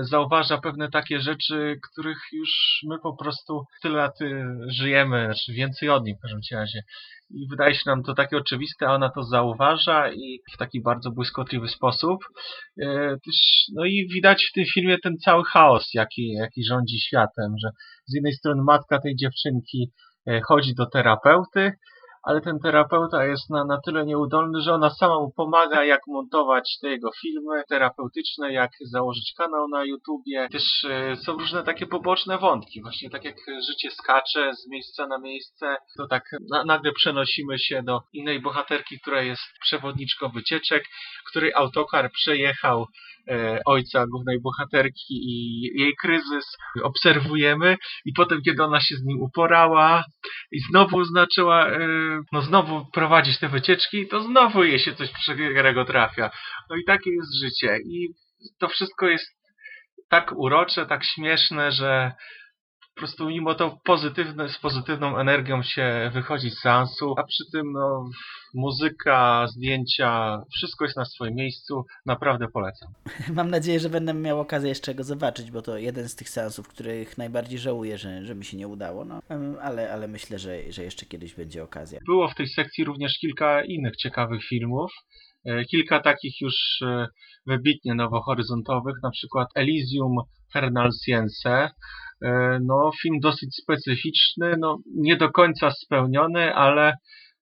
zauważa pewne takie rzeczy, których już my po prostu tyle lat y, żyjemy, znaczy więcej od nich w każdym razie. I wydaje się nam to takie oczywiste, a ona to zauważa i w taki bardzo błyskotliwy sposób. E, no i widać w tym filmie ten cały chaos, jaki, jaki rządzi światem, że z jednej strony matka tej dziewczynki e, chodzi do terapeuty, ale ten terapeuta jest na, na tyle nieudolny, że ona sama mu pomaga, jak montować te jego filmy terapeutyczne, jak założyć kanał na YouTubie. Też e, są różne takie poboczne wątki, właśnie tak jak życie skacze z miejsca na miejsce, to tak na, nagle przenosimy się do innej bohaterki, która jest przewodniczką wycieczek, której autokar przejechał ojca głównej bohaterki i jej kryzys obserwujemy i potem, kiedy ona się z nim uporała i znowu zaczęła, e, no znowu prowadzić te wycieczki, to znowu jej się coś przegrego trafia. No i takie jest życie. I to wszystko jest tak urocze, tak śmieszne, że po prostu mimo to pozytywne, z pozytywną energią się wychodzi z seansu, a przy tym no, muzyka, zdjęcia, wszystko jest na swoim miejscu. Naprawdę polecam. [LAUGHS] Mam nadzieję, że będę miał okazję jeszcze go zobaczyć, bo to jeden z tych seansów, których najbardziej żałuję, że, że mi się nie udało. No, ale, ale myślę, że, że jeszcze kiedyś będzie okazja. Było w tej sekcji również kilka innych ciekawych filmów. E, Kilka takich już e, wybitnie nowohoryzontowych, na przykład Elysium Fernalsiense. E, No, film dosyć specyficzny, no, nie do końca spełniony, ale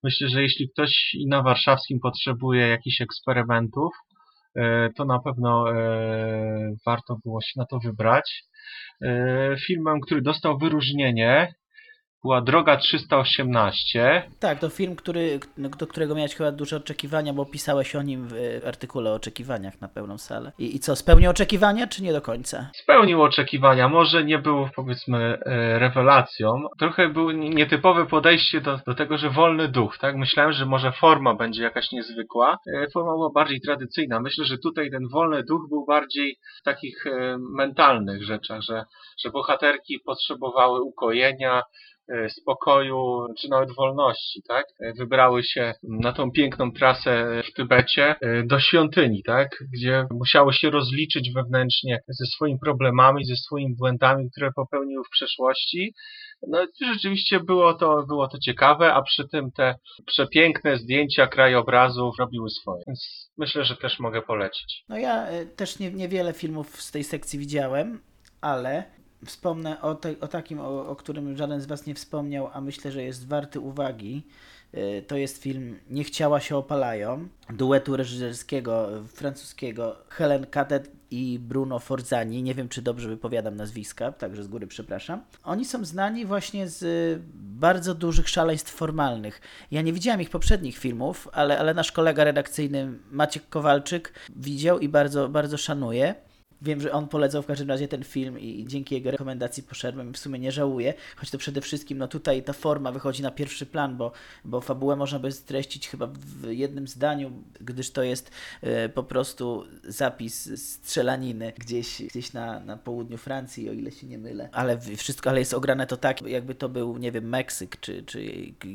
myślę, że jeśli ktoś na warszawskim potrzebuje jakichś eksperymentów, e, to na pewno e, warto było się na to wybrać. E, Filmem, który dostał wyróżnienie, była Droga 318. Tak, to film, który, do którego miałeś chyba duże oczekiwania, bo pisałeś o nim w e, artykule o oczekiwaniach na pełną salę. I, i co, spełnił oczekiwania, czy nie do końca? spełnił oczekiwania. Może nie był, powiedzmy, e, rewelacją. Trochę było nietypowe podejście do, do tego, że wolny duch, tak? Myślałem, że może forma będzie jakaś niezwykła. E, Forma była bardziej tradycyjna. Myślę, że tutaj ten wolny duch był bardziej w takich mentalnych rzeczach, że, że bohaterki potrzebowały ukojenia, spokoju, czy nawet wolności, tak? E, Wybrały się na tą piękną trasę w Tybecie e, do świątyni, tak? Gdzie musiały się rozliczyć wewnętrznie ze swoimi problemami, ze swoimi błędami, które popełniły w przeszłości. No rzeczywiście było to, było to ciekawe, a przy tym te przepiękne zdjęcia krajobrazów robiły swoje. Więc myślę, że też mogę polecić. No ja e, też nie, niewiele filmów z tej sekcji widziałem, ale wspomnę o, te, o takim, o, o którym żaden z Was nie wspomniał, a myślę, że jest warty uwagi. E, To jest film Niech ciała się opalają, duetu reżyserskiego e, francuskiego Helen Cadet i Bruno Forzani. Nie wiem, czy dobrze wypowiadam nazwiska, także z góry przepraszam. Oni są znani właśnie z e, bardzo dużych szaleństw formalnych. Ja nie widziałem ich poprzednich filmów, ale, ale nasz kolega redakcyjny Maciek Kowalczyk widział i bardzo, bardzo szanuje. Wiem, że on polecał w każdym razie ten film i dzięki jego rekomendacji poszedłem i w sumie nie żałuję, choć to przede wszystkim no tutaj ta forma wychodzi na pierwszy plan, bo, bo fabułę można by streścić chyba w jednym zdaniu, gdyż to jest e, po prostu zapis strzelaniny gdzieś, gdzieś na, na południu Francji, o ile się nie mylę. Ale wszystko, ale jest ograne to tak, jakby to był, nie wiem, Meksyk, czy, czy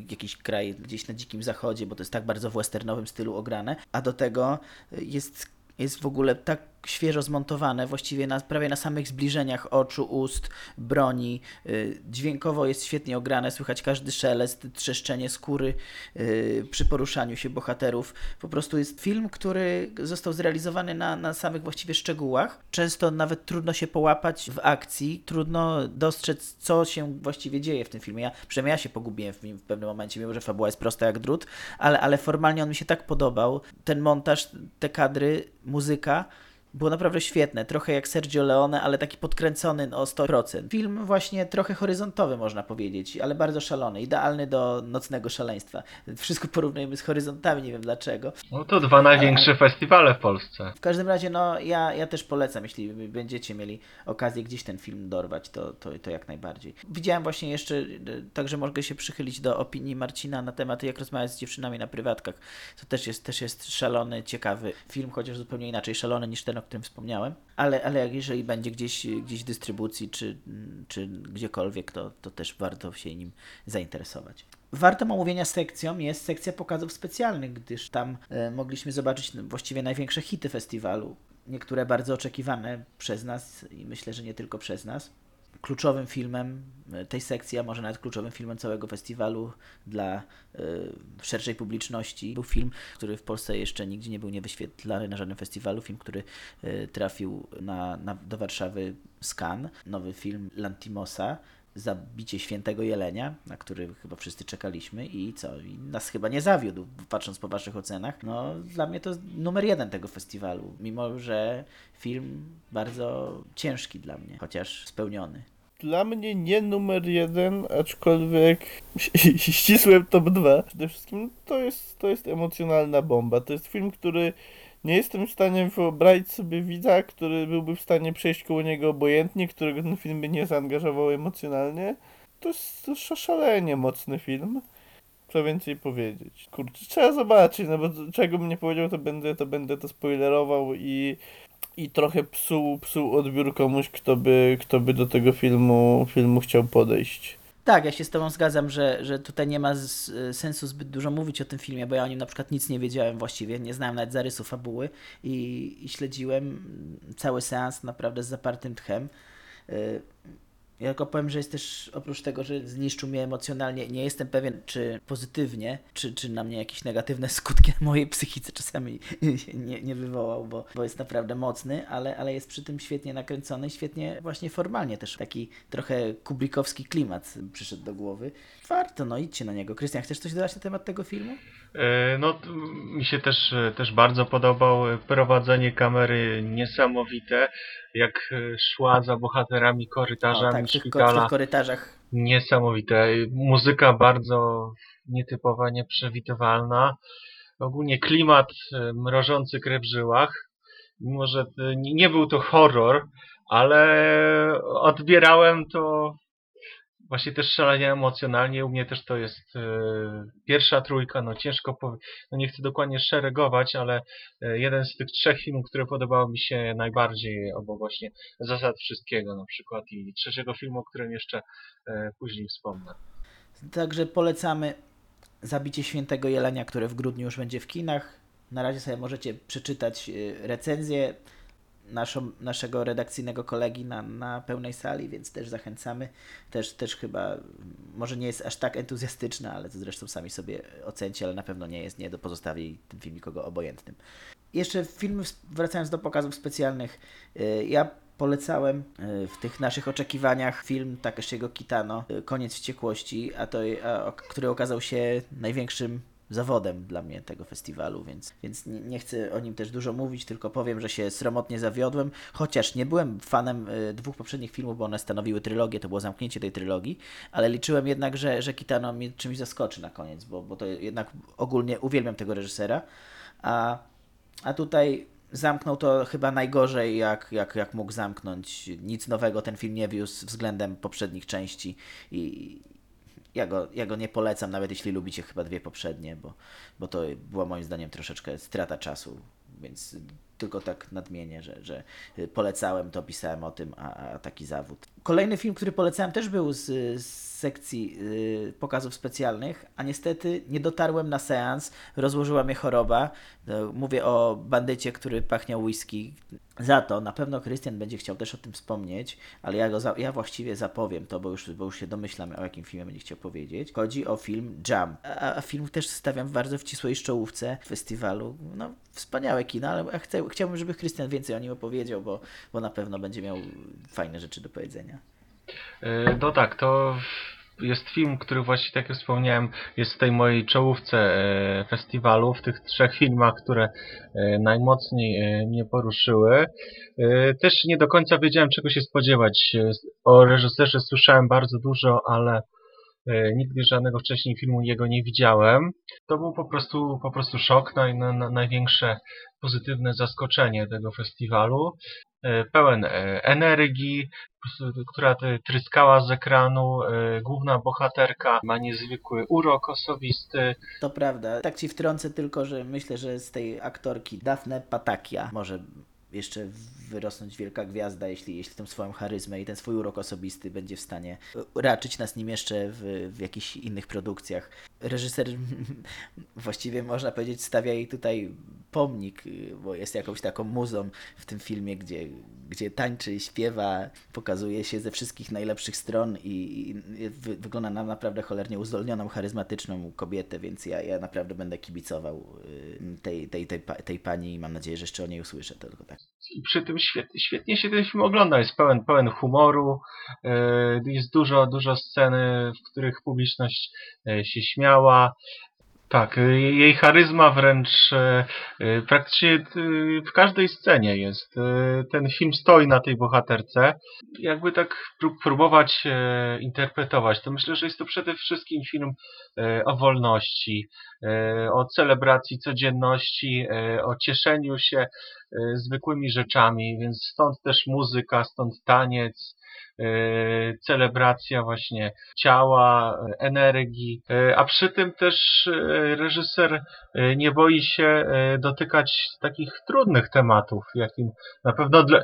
jakiś kraj gdzieś na dzikim zachodzie, bo to jest tak bardzo w westernowym stylu ograne, a do tego jest jest w ogóle tak świeżo zmontowane, właściwie na, prawie na samych zbliżeniach oczu, ust, broni. Y, Dźwiękowo jest świetnie ograne, słychać każdy szelest, trzeszczenie skóry y, przy poruszaniu się bohaterów. Po prostu jest film, który został zrealizowany na, na samych właściwie szczegółach. Często nawet trudno się połapać w akcji, trudno dostrzec, co się właściwie dzieje w tym filmie. Ja, przynajmniej ja się pogubiłem w nim w pewnym momencie, mimo że fabuła jest prosta jak drut, ale, ale formalnie on mi się tak podobał. Ten montaż, te kadry, muzyka było naprawdę świetne. Trochę jak Sergio Leone, ale taki podkręcony o 100%. Film właśnie trochę horyzontowy, można powiedzieć, ale bardzo szalony. Idealny do nocnego szaleństwa. Wszystko porównujemy z horyzontami, nie wiem dlaczego. No to dwa największe festiwale w Polsce. W każdym razie, no ja, ja też polecam, jeśli będziecie mieli okazję gdzieś ten film dorwać, to, to, to jak najbardziej. Widziałem właśnie jeszcze, także mogę się przychylić do opinii Marcina na temat jak rozmawiać z dziewczynami na prywatkach. To też jest, też jest szalony, ciekawy film, chociaż zupełnie inaczej szalony niż ten, o którym wspomniałem. Ale, ale jeżeli będzie gdzieś, gdzieś w dystrybucji, czy, czy gdziekolwiek, to, to też warto się nim zainteresować. Wartą omówienia sekcją jest sekcja pokazów specjalnych, gdyż tam e, mogliśmy zobaczyć właściwie największe hity festiwalu. Niektóre bardzo oczekiwane przez nas i myślę, że nie tylko przez nas. Kluczowym filmem e, tej sekcji, a może nawet kluczowym filmem całego festiwalu dla e, szerszej publiczności był film, który w Polsce jeszcze nigdzie nie był niewyświetlany na żadnym festiwalu. Film, który e, trafił na, na, do Warszawy Cannes. Nowy film Lantimosa. Zabicie Świętego Jelenia, na który chyba wszyscy czekaliśmy i co, i nas chyba nie zawiódł, patrząc po waszych ocenach. No, dla mnie to numer jeden tego festiwalu, mimo że film bardzo ciężki dla mnie, chociaż spełniony. Dla mnie nie numer jeden, aczkolwiek [LAUGHS] ścisłem top 2. Przede wszystkim to jest, to jest emocjonalna bomba. To jest film, który nie jestem w stanie wyobrazić sobie widza, który byłby w stanie przejść koło niego obojętnie, którego ten film by nie zaangażował emocjonalnie. To jest szalenie mocny film. Co więcej powiedzieć? Kurczę, trzeba zobaczyć, no bo czego bym nie powiedział, to będę to, będę to spoilerował i i trochę psuł, psuł odbiór komuś, kto by, kto by do tego filmu, filmu chciał podejść. Tak, ja się z Tobą zgadzam, że, że tutaj nie ma z, sensu zbyt dużo mówić o tym filmie, bo ja o nim na przykład nic nie wiedziałem właściwie, nie znałem nawet zarysu fabuły i, i śledziłem cały seans naprawdę z zapartym tchem. Ja tylko powiem, że jest też oprócz tego, że zniszczył mnie emocjonalnie, nie jestem pewien, czy pozytywnie, czy, czy na mnie jakieś negatywne [LAUGHS] skutki mojej psychice czasami [LAUGHS] nie, nie wywołał, bo, bo jest naprawdę mocny, ale, ale jest przy tym świetnie nakręcony, świetnie właśnie formalnie też. Taki trochę kublikowski klimat przyszedł do głowy. Warto, no idźcie na niego. Krystian, chcesz coś dodać na temat tego filmu? E, No, mi się też, e, też bardzo podobał e, prowadzenie kamery niesamowite, jak e, szła za bohaterami korytarzami O, tak, w tych, szpitala. tych korytarzach Niesamowite. Muzyka bardzo nietypowa, nieprzewidywalna. Ogólnie klimat e, mrożący krew w żyłach. Mimo, że nie nie był to horror, ale odbierałem to właśnie też szalenie emocjonalnie. U mnie też to jest e, pierwsza trójka, no ciężko powie- no nie chcę dokładnie szeregować, ale e, jeden z tych trzech filmów, które podobały mi się najbardziej, obok właśnie Zasad Wszystkiego na przykład i trzeciego filmu, o którym jeszcze e, później wspomnę. Także polecamy Zabicie Świętego Jelenia, które w grudniu już będzie w kinach. Na razie sobie możecie przeczytać recenzję naszą, naszego redakcyjnego kolegi na, na pełnej sali, więc też zachęcamy. Też, też chyba może nie jest aż tak entuzjastyczna, ale to zresztą sami sobie ocencie, ale na pewno nie jest, nie do pozostawi ten film nikogo obojętnym. Jeszcze filmy, wracając do pokazów specjalnych, y, ja polecałem y, w tych naszych oczekiwaniach film Takeshiego Kitano, y, Koniec Wściekłości, a to, a, który okazał się największym zawodem dla mnie tego festiwalu, więc, więc nie, nie chcę o nim też dużo mówić, tylko powiem, że się sromotnie zawiodłem, chociaż nie byłem fanem y, dwóch poprzednich filmów, bo one stanowiły trylogię, to było zamknięcie tej trylogii, ale liczyłem jednak, że, że Kitano mnie czymś zaskoczy na koniec, bo, bo to jednak ogólnie uwielbiam tego reżysera, a a tutaj zamknął to chyba najgorzej, jak, jak, jak mógł zamknąć. Nic nowego ten film nie wiózł względem poprzednich części i ja go, ja go nie polecam, nawet jeśli lubicie chyba dwie poprzednie, bo, bo to była moim zdaniem troszeczkę strata czasu, więc tylko tak nadmienię, że, że polecałem to, pisałem o tym, a, a taki zawód. Kolejny film, który polecałem też był z, z sekcji y, pokazów specjalnych, a niestety nie dotarłem na seans, rozłożyła mnie choroba. No, Mówię o bandycie, który pachniał whisky. Za to na pewno Krystian będzie chciał też o tym wspomnieć, ale ja, go za, ja właściwie zapowiem to, bo już, bo już się domyślam, o jakim filmie będzie chciał powiedzieć. Chodzi o film Jam. A, a film też stawiam w bardzo w ścisłej czołówce festiwalu. No, wspaniałe kino, ale chcę, chciałbym, żeby Krystian więcej o nim opowiedział, bo, bo na pewno będzie miał fajne rzeczy do powiedzenia. E, No tak, to jest film, który właśnie, tak jak wspomniałem, jest w tej mojej czołówce e, festiwalu, w tych trzech filmach, które e, najmocniej mnie poruszyły. Też nie do końca wiedziałem, czego się spodziewać. O reżyserze słyszałem bardzo dużo, ale nigdy żadnego wcześniej filmu jego nie widziałem. To był po prostu, po prostu szok, naj, na, na, największe pozytywne zaskoczenie tego festiwalu. E, Pełen e, energii, która tryskała z ekranu. e, Główna bohaterka ma niezwykły urok osobisty. To prawda. Tak ci wtrącę tylko, że myślę, że z tej aktorki Daphne Patakia może jeszcze wyrosnąć wielka gwiazda, jeśli, jeśli tą swoją charyzmę i ten swój urok osobisty będzie w stanie raczyć nas nim jeszcze w, w jakichś innych produkcjach. Reżyser [LAUGHS] właściwie można powiedzieć stawia jej tutaj pomnik, bo jest jakąś taką muzą w tym filmie, gdzie, gdzie tańczy, śpiewa, pokazuje się ze wszystkich najlepszych stron i, i wy, wygląda na naprawdę cholernie uzdolnioną, charyzmatyczną kobietę, więc ja, ja naprawdę będę kibicował y, tej, tej, tej, tej pani i mam nadzieję, że jeszcze o niej usłyszę tylko tak. I przy tym świetnie, świetnie się ten film ogląda. Jest pełen, pełen humoru. e, Jest dużo, dużo sceny, w których publiczność e, się śmiała. Tak, e, jej charyzma wręcz e, e, praktycznie e, w każdej scenie jest. Ten film stoi na tej bohaterce. Jakby tak prób- próbować interpretować, to myślę, że jest to przede wszystkim film o wolności, o celebracji codzienności, o cieszeniu się zwykłymi rzeczami, więc stąd też muzyka, stąd taniec, celebracja właśnie ciała, e, energii, e, a przy tym też e, reżyser e, nie boi się e, dotykać takich trudnych tematów, jakim na pewno dla,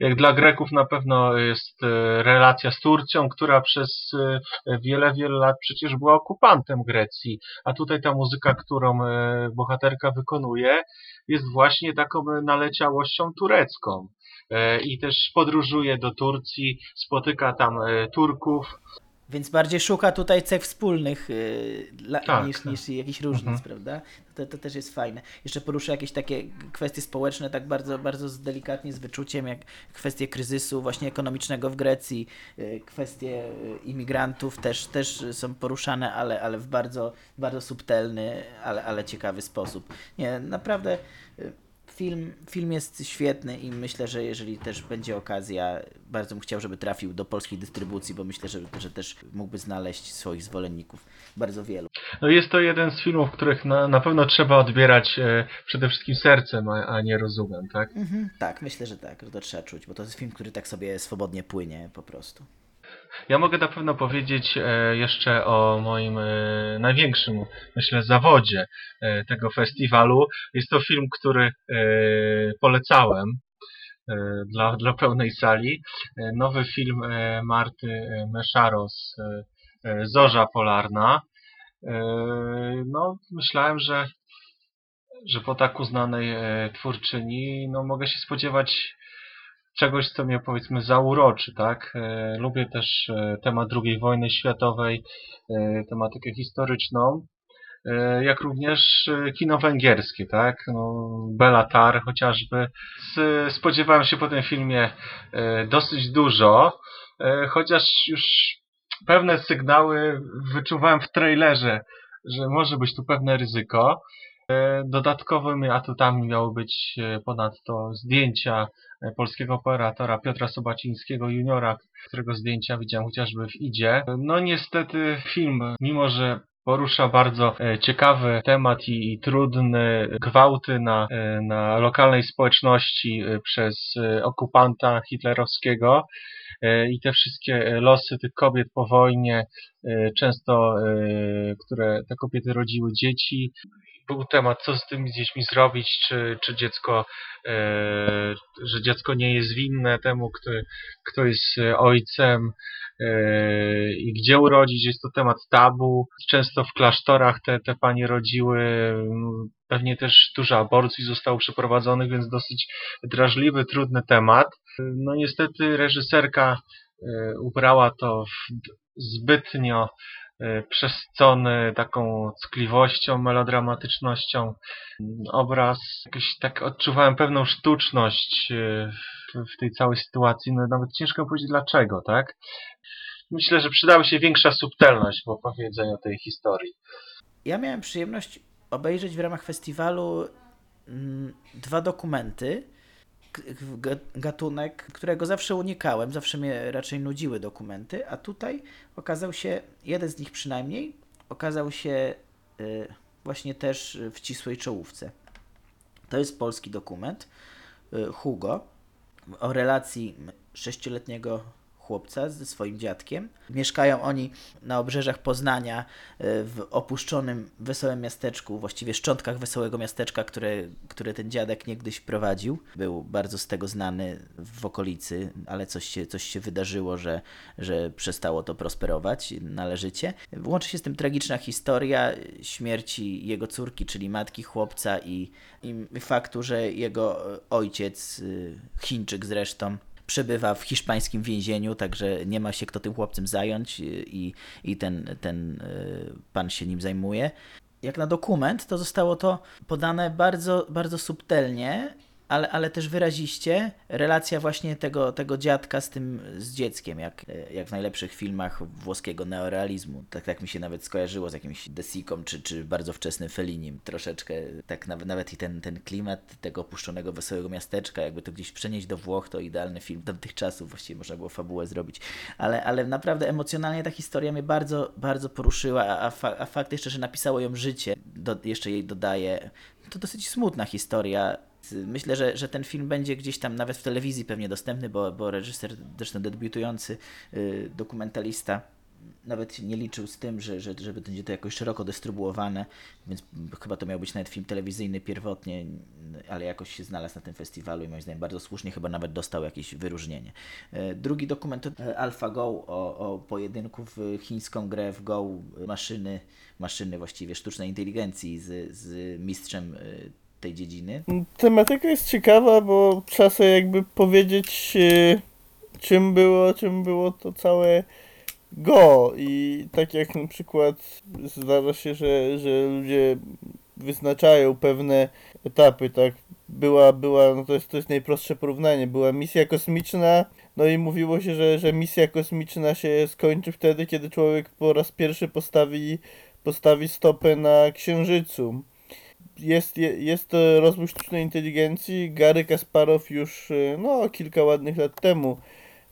jak dla Greków na pewno jest e, relacja z Turcją, która przez e, wiele, wiele lat przecież była okupantem Grecji, a tutaj ta muzyka, którą e, bohaterka wykonuje, jest właśnie taką e, naleciałością turecką. E, I też podróżuje do Turcji, spotyka tam e, Turków. Więc bardziej szuka tutaj cech wspólnych yy, dla, Tak, niż, tak. niż jakichś różnic, Mhm. prawda? To, to też jest fajne. Jeszcze porusza jakieś takie kwestie społeczne, tak bardzo, bardzo delikatnie, z wyczuciem, jak kwestie kryzysu właśnie ekonomicznego w Grecji, yy, kwestie imigrantów też, też są poruszane, ale, ale w bardzo, bardzo subtelny, ale, ale ciekawy sposób. Nie, naprawdę yy, film, film jest świetny i myślę, że jeżeli też będzie okazja, bardzo bym chciał, żeby trafił do polskiej dystrybucji, bo myślę, że, że też mógłby znaleźć swoich zwolenników bardzo wielu. No jest to jeden z filmów, których na, na pewno trzeba odbierać e, przede wszystkim sercem, a, a nie rozumem, tak? Tak, myślę, że tak, że to trzeba czuć, bo to jest film, który tak sobie swobodnie płynie po prostu. Ja mogę na pewno powiedzieć e, jeszcze o moim e, największym, myślę, zawodzie e, tego festiwalu. Jest to film, który polecałem dla, dla pełnej sali. Nowy film Marty Meszaros, Zorza Polarna. No, myślałem, że, że po tak uznanej twórczyni no, mogę się spodziewać czegoś, co mnie powiedzmy zauroczy, tak? E, lubię też e, temat II wojny światowej, e, tematykę historyczną, jak również kino węgierskie, tak? No, Bela Tar chociażby. Spodziewałem się po tym filmie dosyć dużo, chociaż już pewne sygnały wyczuwałem w trailerze, że może być tu pewne ryzyko. Dodatkowymi atutami miały być e, ponadto zdjęcia e, polskiego operatora Piotra Sobacińskiego juniora, którego zdjęcia widziałem chociażby w Idzie. No niestety film, mimo że porusza bardzo e, ciekawy temat i, trudny, gwałty na, na lokalnej społeczności przez okupanta hitlerowskiego i te wszystkie losy tych kobiet po wojnie, często które te kobiety rodziły dzieci, był temat, co z tymi dziećmi zrobić, czy, czy dziecko, e, że dziecko nie jest winne temu, kto, kto jest e, ojcem e, i gdzie urodzić. Jest to temat tabu. Często w klasztorach te, te panie rodziły. Pewnie też dużo aborcji zostało przeprowadzonych, więc dosyć drażliwy, trudny temat. No niestety reżyserka e, ubrała to w zbytnio przesycony taką ckliwością, melodramatycznością obraz. Jakoś tak odczuwałem pewną sztuczność e, w, tej całej sytuacji. No nawet ciężko powiedzieć dlaczego, tak? Myślę, że przydałaby się większa subtelność w opowiedzeniu tej historii. Ja miałem przyjemność obejrzeć w ramach festiwalu mm, dwa dokumenty. Gatunek, którego zawsze unikałem, zawsze mnie raczej nudziły dokumenty, a tutaj okazał się, jeden z nich przynajmniej, okazał się y, właśnie też w ścisłej czołówce. To jest polski dokument y, Hugo o relacji sześcioletniego chłopca ze swoim dziadkiem. Mieszkają oni na obrzeżach Poznania y, w opuszczonym wesołym miasteczku, właściwie szczątkach wesołego miasteczka, które, które ten dziadek niegdyś prowadził. Był bardzo z tego znany w okolicy, ale coś się, coś się wydarzyło, że, że przestało to prosperować należycie. Łączy się z tym tragiczna historia śmierci jego córki, czyli matki chłopca i, i faktu, że jego e, ojciec, y, Chińczyk zresztą, przebywa w hiszpańskim więzieniu, także nie ma się kto tym chłopcem zająć y, i, i ten, ten y, pan się nim zajmuje. Jak na dokument, to zostało to podane bardzo, bardzo subtelnie, ale, ale też wyraziście. Relacja właśnie tego, tego dziadka z tym, z dzieckiem, jak, jak w najlepszych filmach włoskiego neorealizmu. Tak, tak mi się nawet skojarzyło z jakimś Desicą, czy, czy bardzo wczesnym Fellinim. Troszeczkę, tak nawet, nawet i ten, ten klimat tego opuszczonego, wesołego miasteczka, jakby to gdzieś przenieść do Włoch, to idealny film tamtych czasów, właściwie można było fabułę zrobić. Ale, ale naprawdę emocjonalnie ta historia mnie bardzo, bardzo poruszyła, a, a, fa, a fakt jeszcze, że napisało ją życie, do, jeszcze jej dodaje, to dosyć smutna historia Myślę, że, że ten film będzie gdzieś tam nawet w telewizji pewnie dostępny, bo, bo reżyser, zresztą debiutujący y, dokumentalista, nawet nie liczył z tym, że, że, żeby będzie to jakoś szeroko dystrybuowane, więc chyba to miał być nawet film telewizyjny pierwotnie, ale jakoś się znalazł na tym festiwalu i moim zdaniem bardzo słusznie, chyba nawet dostał jakieś wyróżnienie. E, drugi dokument to e, AlphaGo o, o pojedynku w chińską grę w Go maszyny, maszyny właściwie sztucznej inteligencji z, z mistrzem e, tej dziedziny. Tematyka jest ciekawa, bo trzeba sobie jakby powiedzieć czym było, czym było to całe go i tak jak na przykład zdarza się, że, że ludzie wyznaczają pewne etapy, tak była, była, no to jest, to jest najprostsze porównanie, była misja kosmiczna, no i mówiło się, że, że misja kosmiczna się skończy wtedy, kiedy człowiek po raz pierwszy postawi, postawi stopę na Księżycu. Jest, jest to rozwój sztucznej inteligencji. Gary Kasparow już no, kilka ładnych lat temu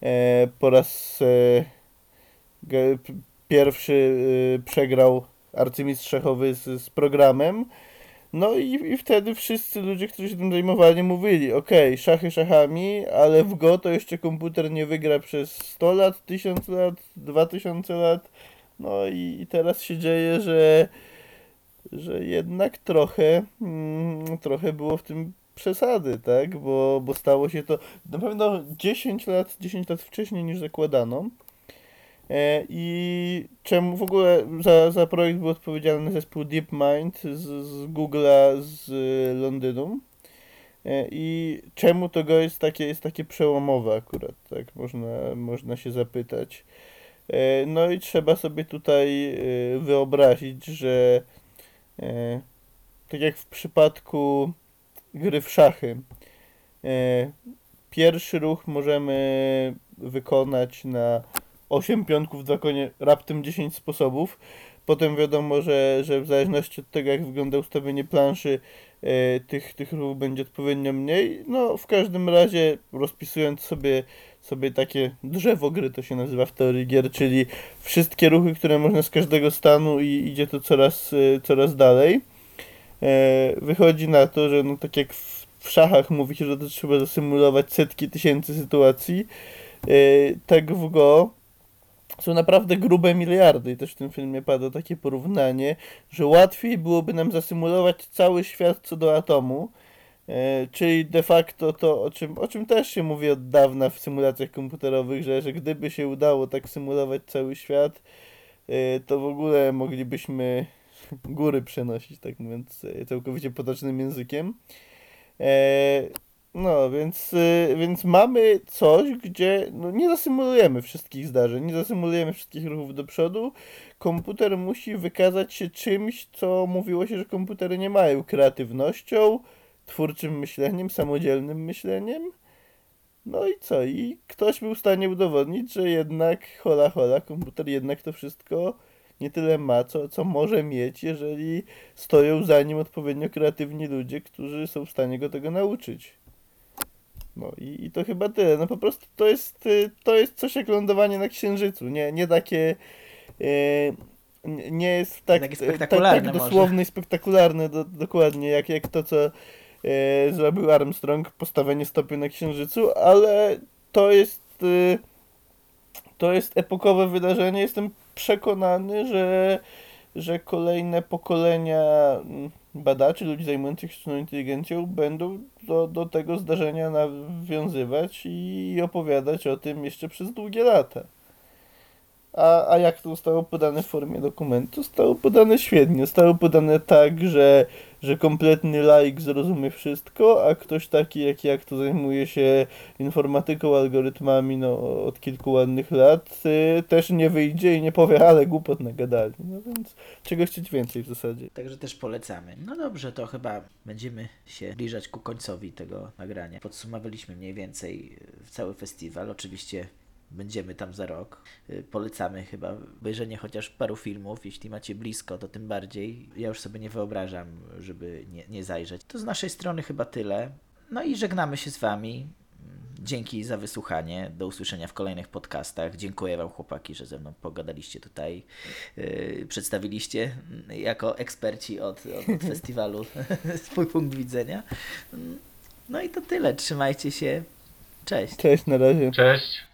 e, po raz e, pierwszy y, przegrał arcymistrz szachowy z, z programem. No i, i wtedy wszyscy ludzie, którzy się tym zajmowali, mówili: OK, szachy szachami, ale w Go to jeszcze komputer nie wygra przez 100 lat, 1000 lat, 2000 lat. No i, i teraz się dzieje, że, że jednak trochę, mm, trochę było w tym przesady, tak? Bo, bo stało się to na pewno 10 lat, 10 lat wcześniej niż zakładano. E, I czemu w ogóle za, za projekt był odpowiedzialny zespół DeepMind z, z Google'a z Londynu. E, I czemu to go jest takie, jest takie przełomowe akurat, tak można, można się zapytać. E, no i trzeba sobie tutaj wyobrazić, że tak jak w przypadku gry w szachy, pierwszy ruch możemy wykonać na 8 pionków w zakonie, raptem 10 sposobów. Potem wiadomo, że, że w zależności od tego, jak wygląda ustawienie planszy, e, tych, tych ruchów będzie odpowiednio mniej. No, w każdym razie, rozpisując sobie, sobie takie drzewo gry, to się nazywa w teorii gier, czyli wszystkie ruchy, które można z każdego stanu i idzie to coraz, e, coraz dalej. E, wychodzi na to, że no, tak jak w, w szachach mówi się, że to trzeba zasymulować setki tysięcy sytuacji, e, tak w Go są naprawdę grube miliardy i też w tym filmie pada takie porównanie, że łatwiej byłoby nam zasymulować cały świat co do atomu, czyli de facto to, o czym, o czym też się mówi od dawna w symulacjach komputerowych, że, że gdyby się udało tak symulować cały świat, e, to w ogóle moglibyśmy góry przenosić, tak mówiąc e, całkowicie potocznym językiem. E, no, więc, więc mamy coś, gdzie no, nie zasymulujemy wszystkich zdarzeń, nie zasymulujemy wszystkich ruchów do przodu. Komputer musi wykazać się czymś, co mówiło się, że komputery nie mają kreatywnością, twórczym myśleniem, samodzielnym myśleniem. No i co? I ktoś był w stanie udowodnić, że jednak hola hola, komputer jednak to wszystko nie tyle ma, co, co może mieć, jeżeli stoją za nim odpowiednio kreatywni ludzie, którzy są w stanie go tego nauczyć. No i, i to chyba tyle. No po prostu to jest, y, to jest coś jak lądowanie na Księżycu. Nie, nie takie... Yy, nie jest tak, spektakularne tak, tak dosłowne i spektakularne do, dokładnie, jak, jak to, co yy, zrobił Armstrong, postawienie stopy na Księżycu, ale to jest yy, to jest epokowe wydarzenie. Jestem przekonany, że, że kolejne pokolenia mm, badaczy, ludzi zajmujących się sztuczną inteligencją będą do, do tego zdarzenia nawiązywać i opowiadać o tym jeszcze przez długie lata. A, a jak to zostało podane w formie dokumentu? Zostało podane świetnie. Zostało podane tak, że, że kompletny laik zrozumie wszystko, a ktoś taki jak ja, kto zajmuje się informatyką, algorytmami no, od kilku ładnych lat, y, też nie wyjdzie i nie powie, ale głupot nagadali. No więc czego chcieć więcej w zasadzie. Także też polecamy. No dobrze, to chyba będziemy się zbliżać ku końcowi tego nagrania. Podsumowaliśmy mniej więcej cały festiwal. Oczywiście będziemy tam za rok. Y, polecamy chyba obejrzenie chociaż paru filmów. Jeśli macie blisko, to tym bardziej. Ja już sobie nie wyobrażam, żeby nie, nie zajrzeć. To z naszej strony chyba tyle. No i żegnamy się z Wami. Dzięki za wysłuchanie. Do usłyszenia w kolejnych podcastach. Dziękuję Wam, chłopaki, że ze mną pogadaliście tutaj. Yy, przedstawiliście jako eksperci od, od [LAUGHS] festiwalu [LAUGHS] swój punkt widzenia. No i to tyle. Trzymajcie się. Cześć. Cześć, na razie. Cześć.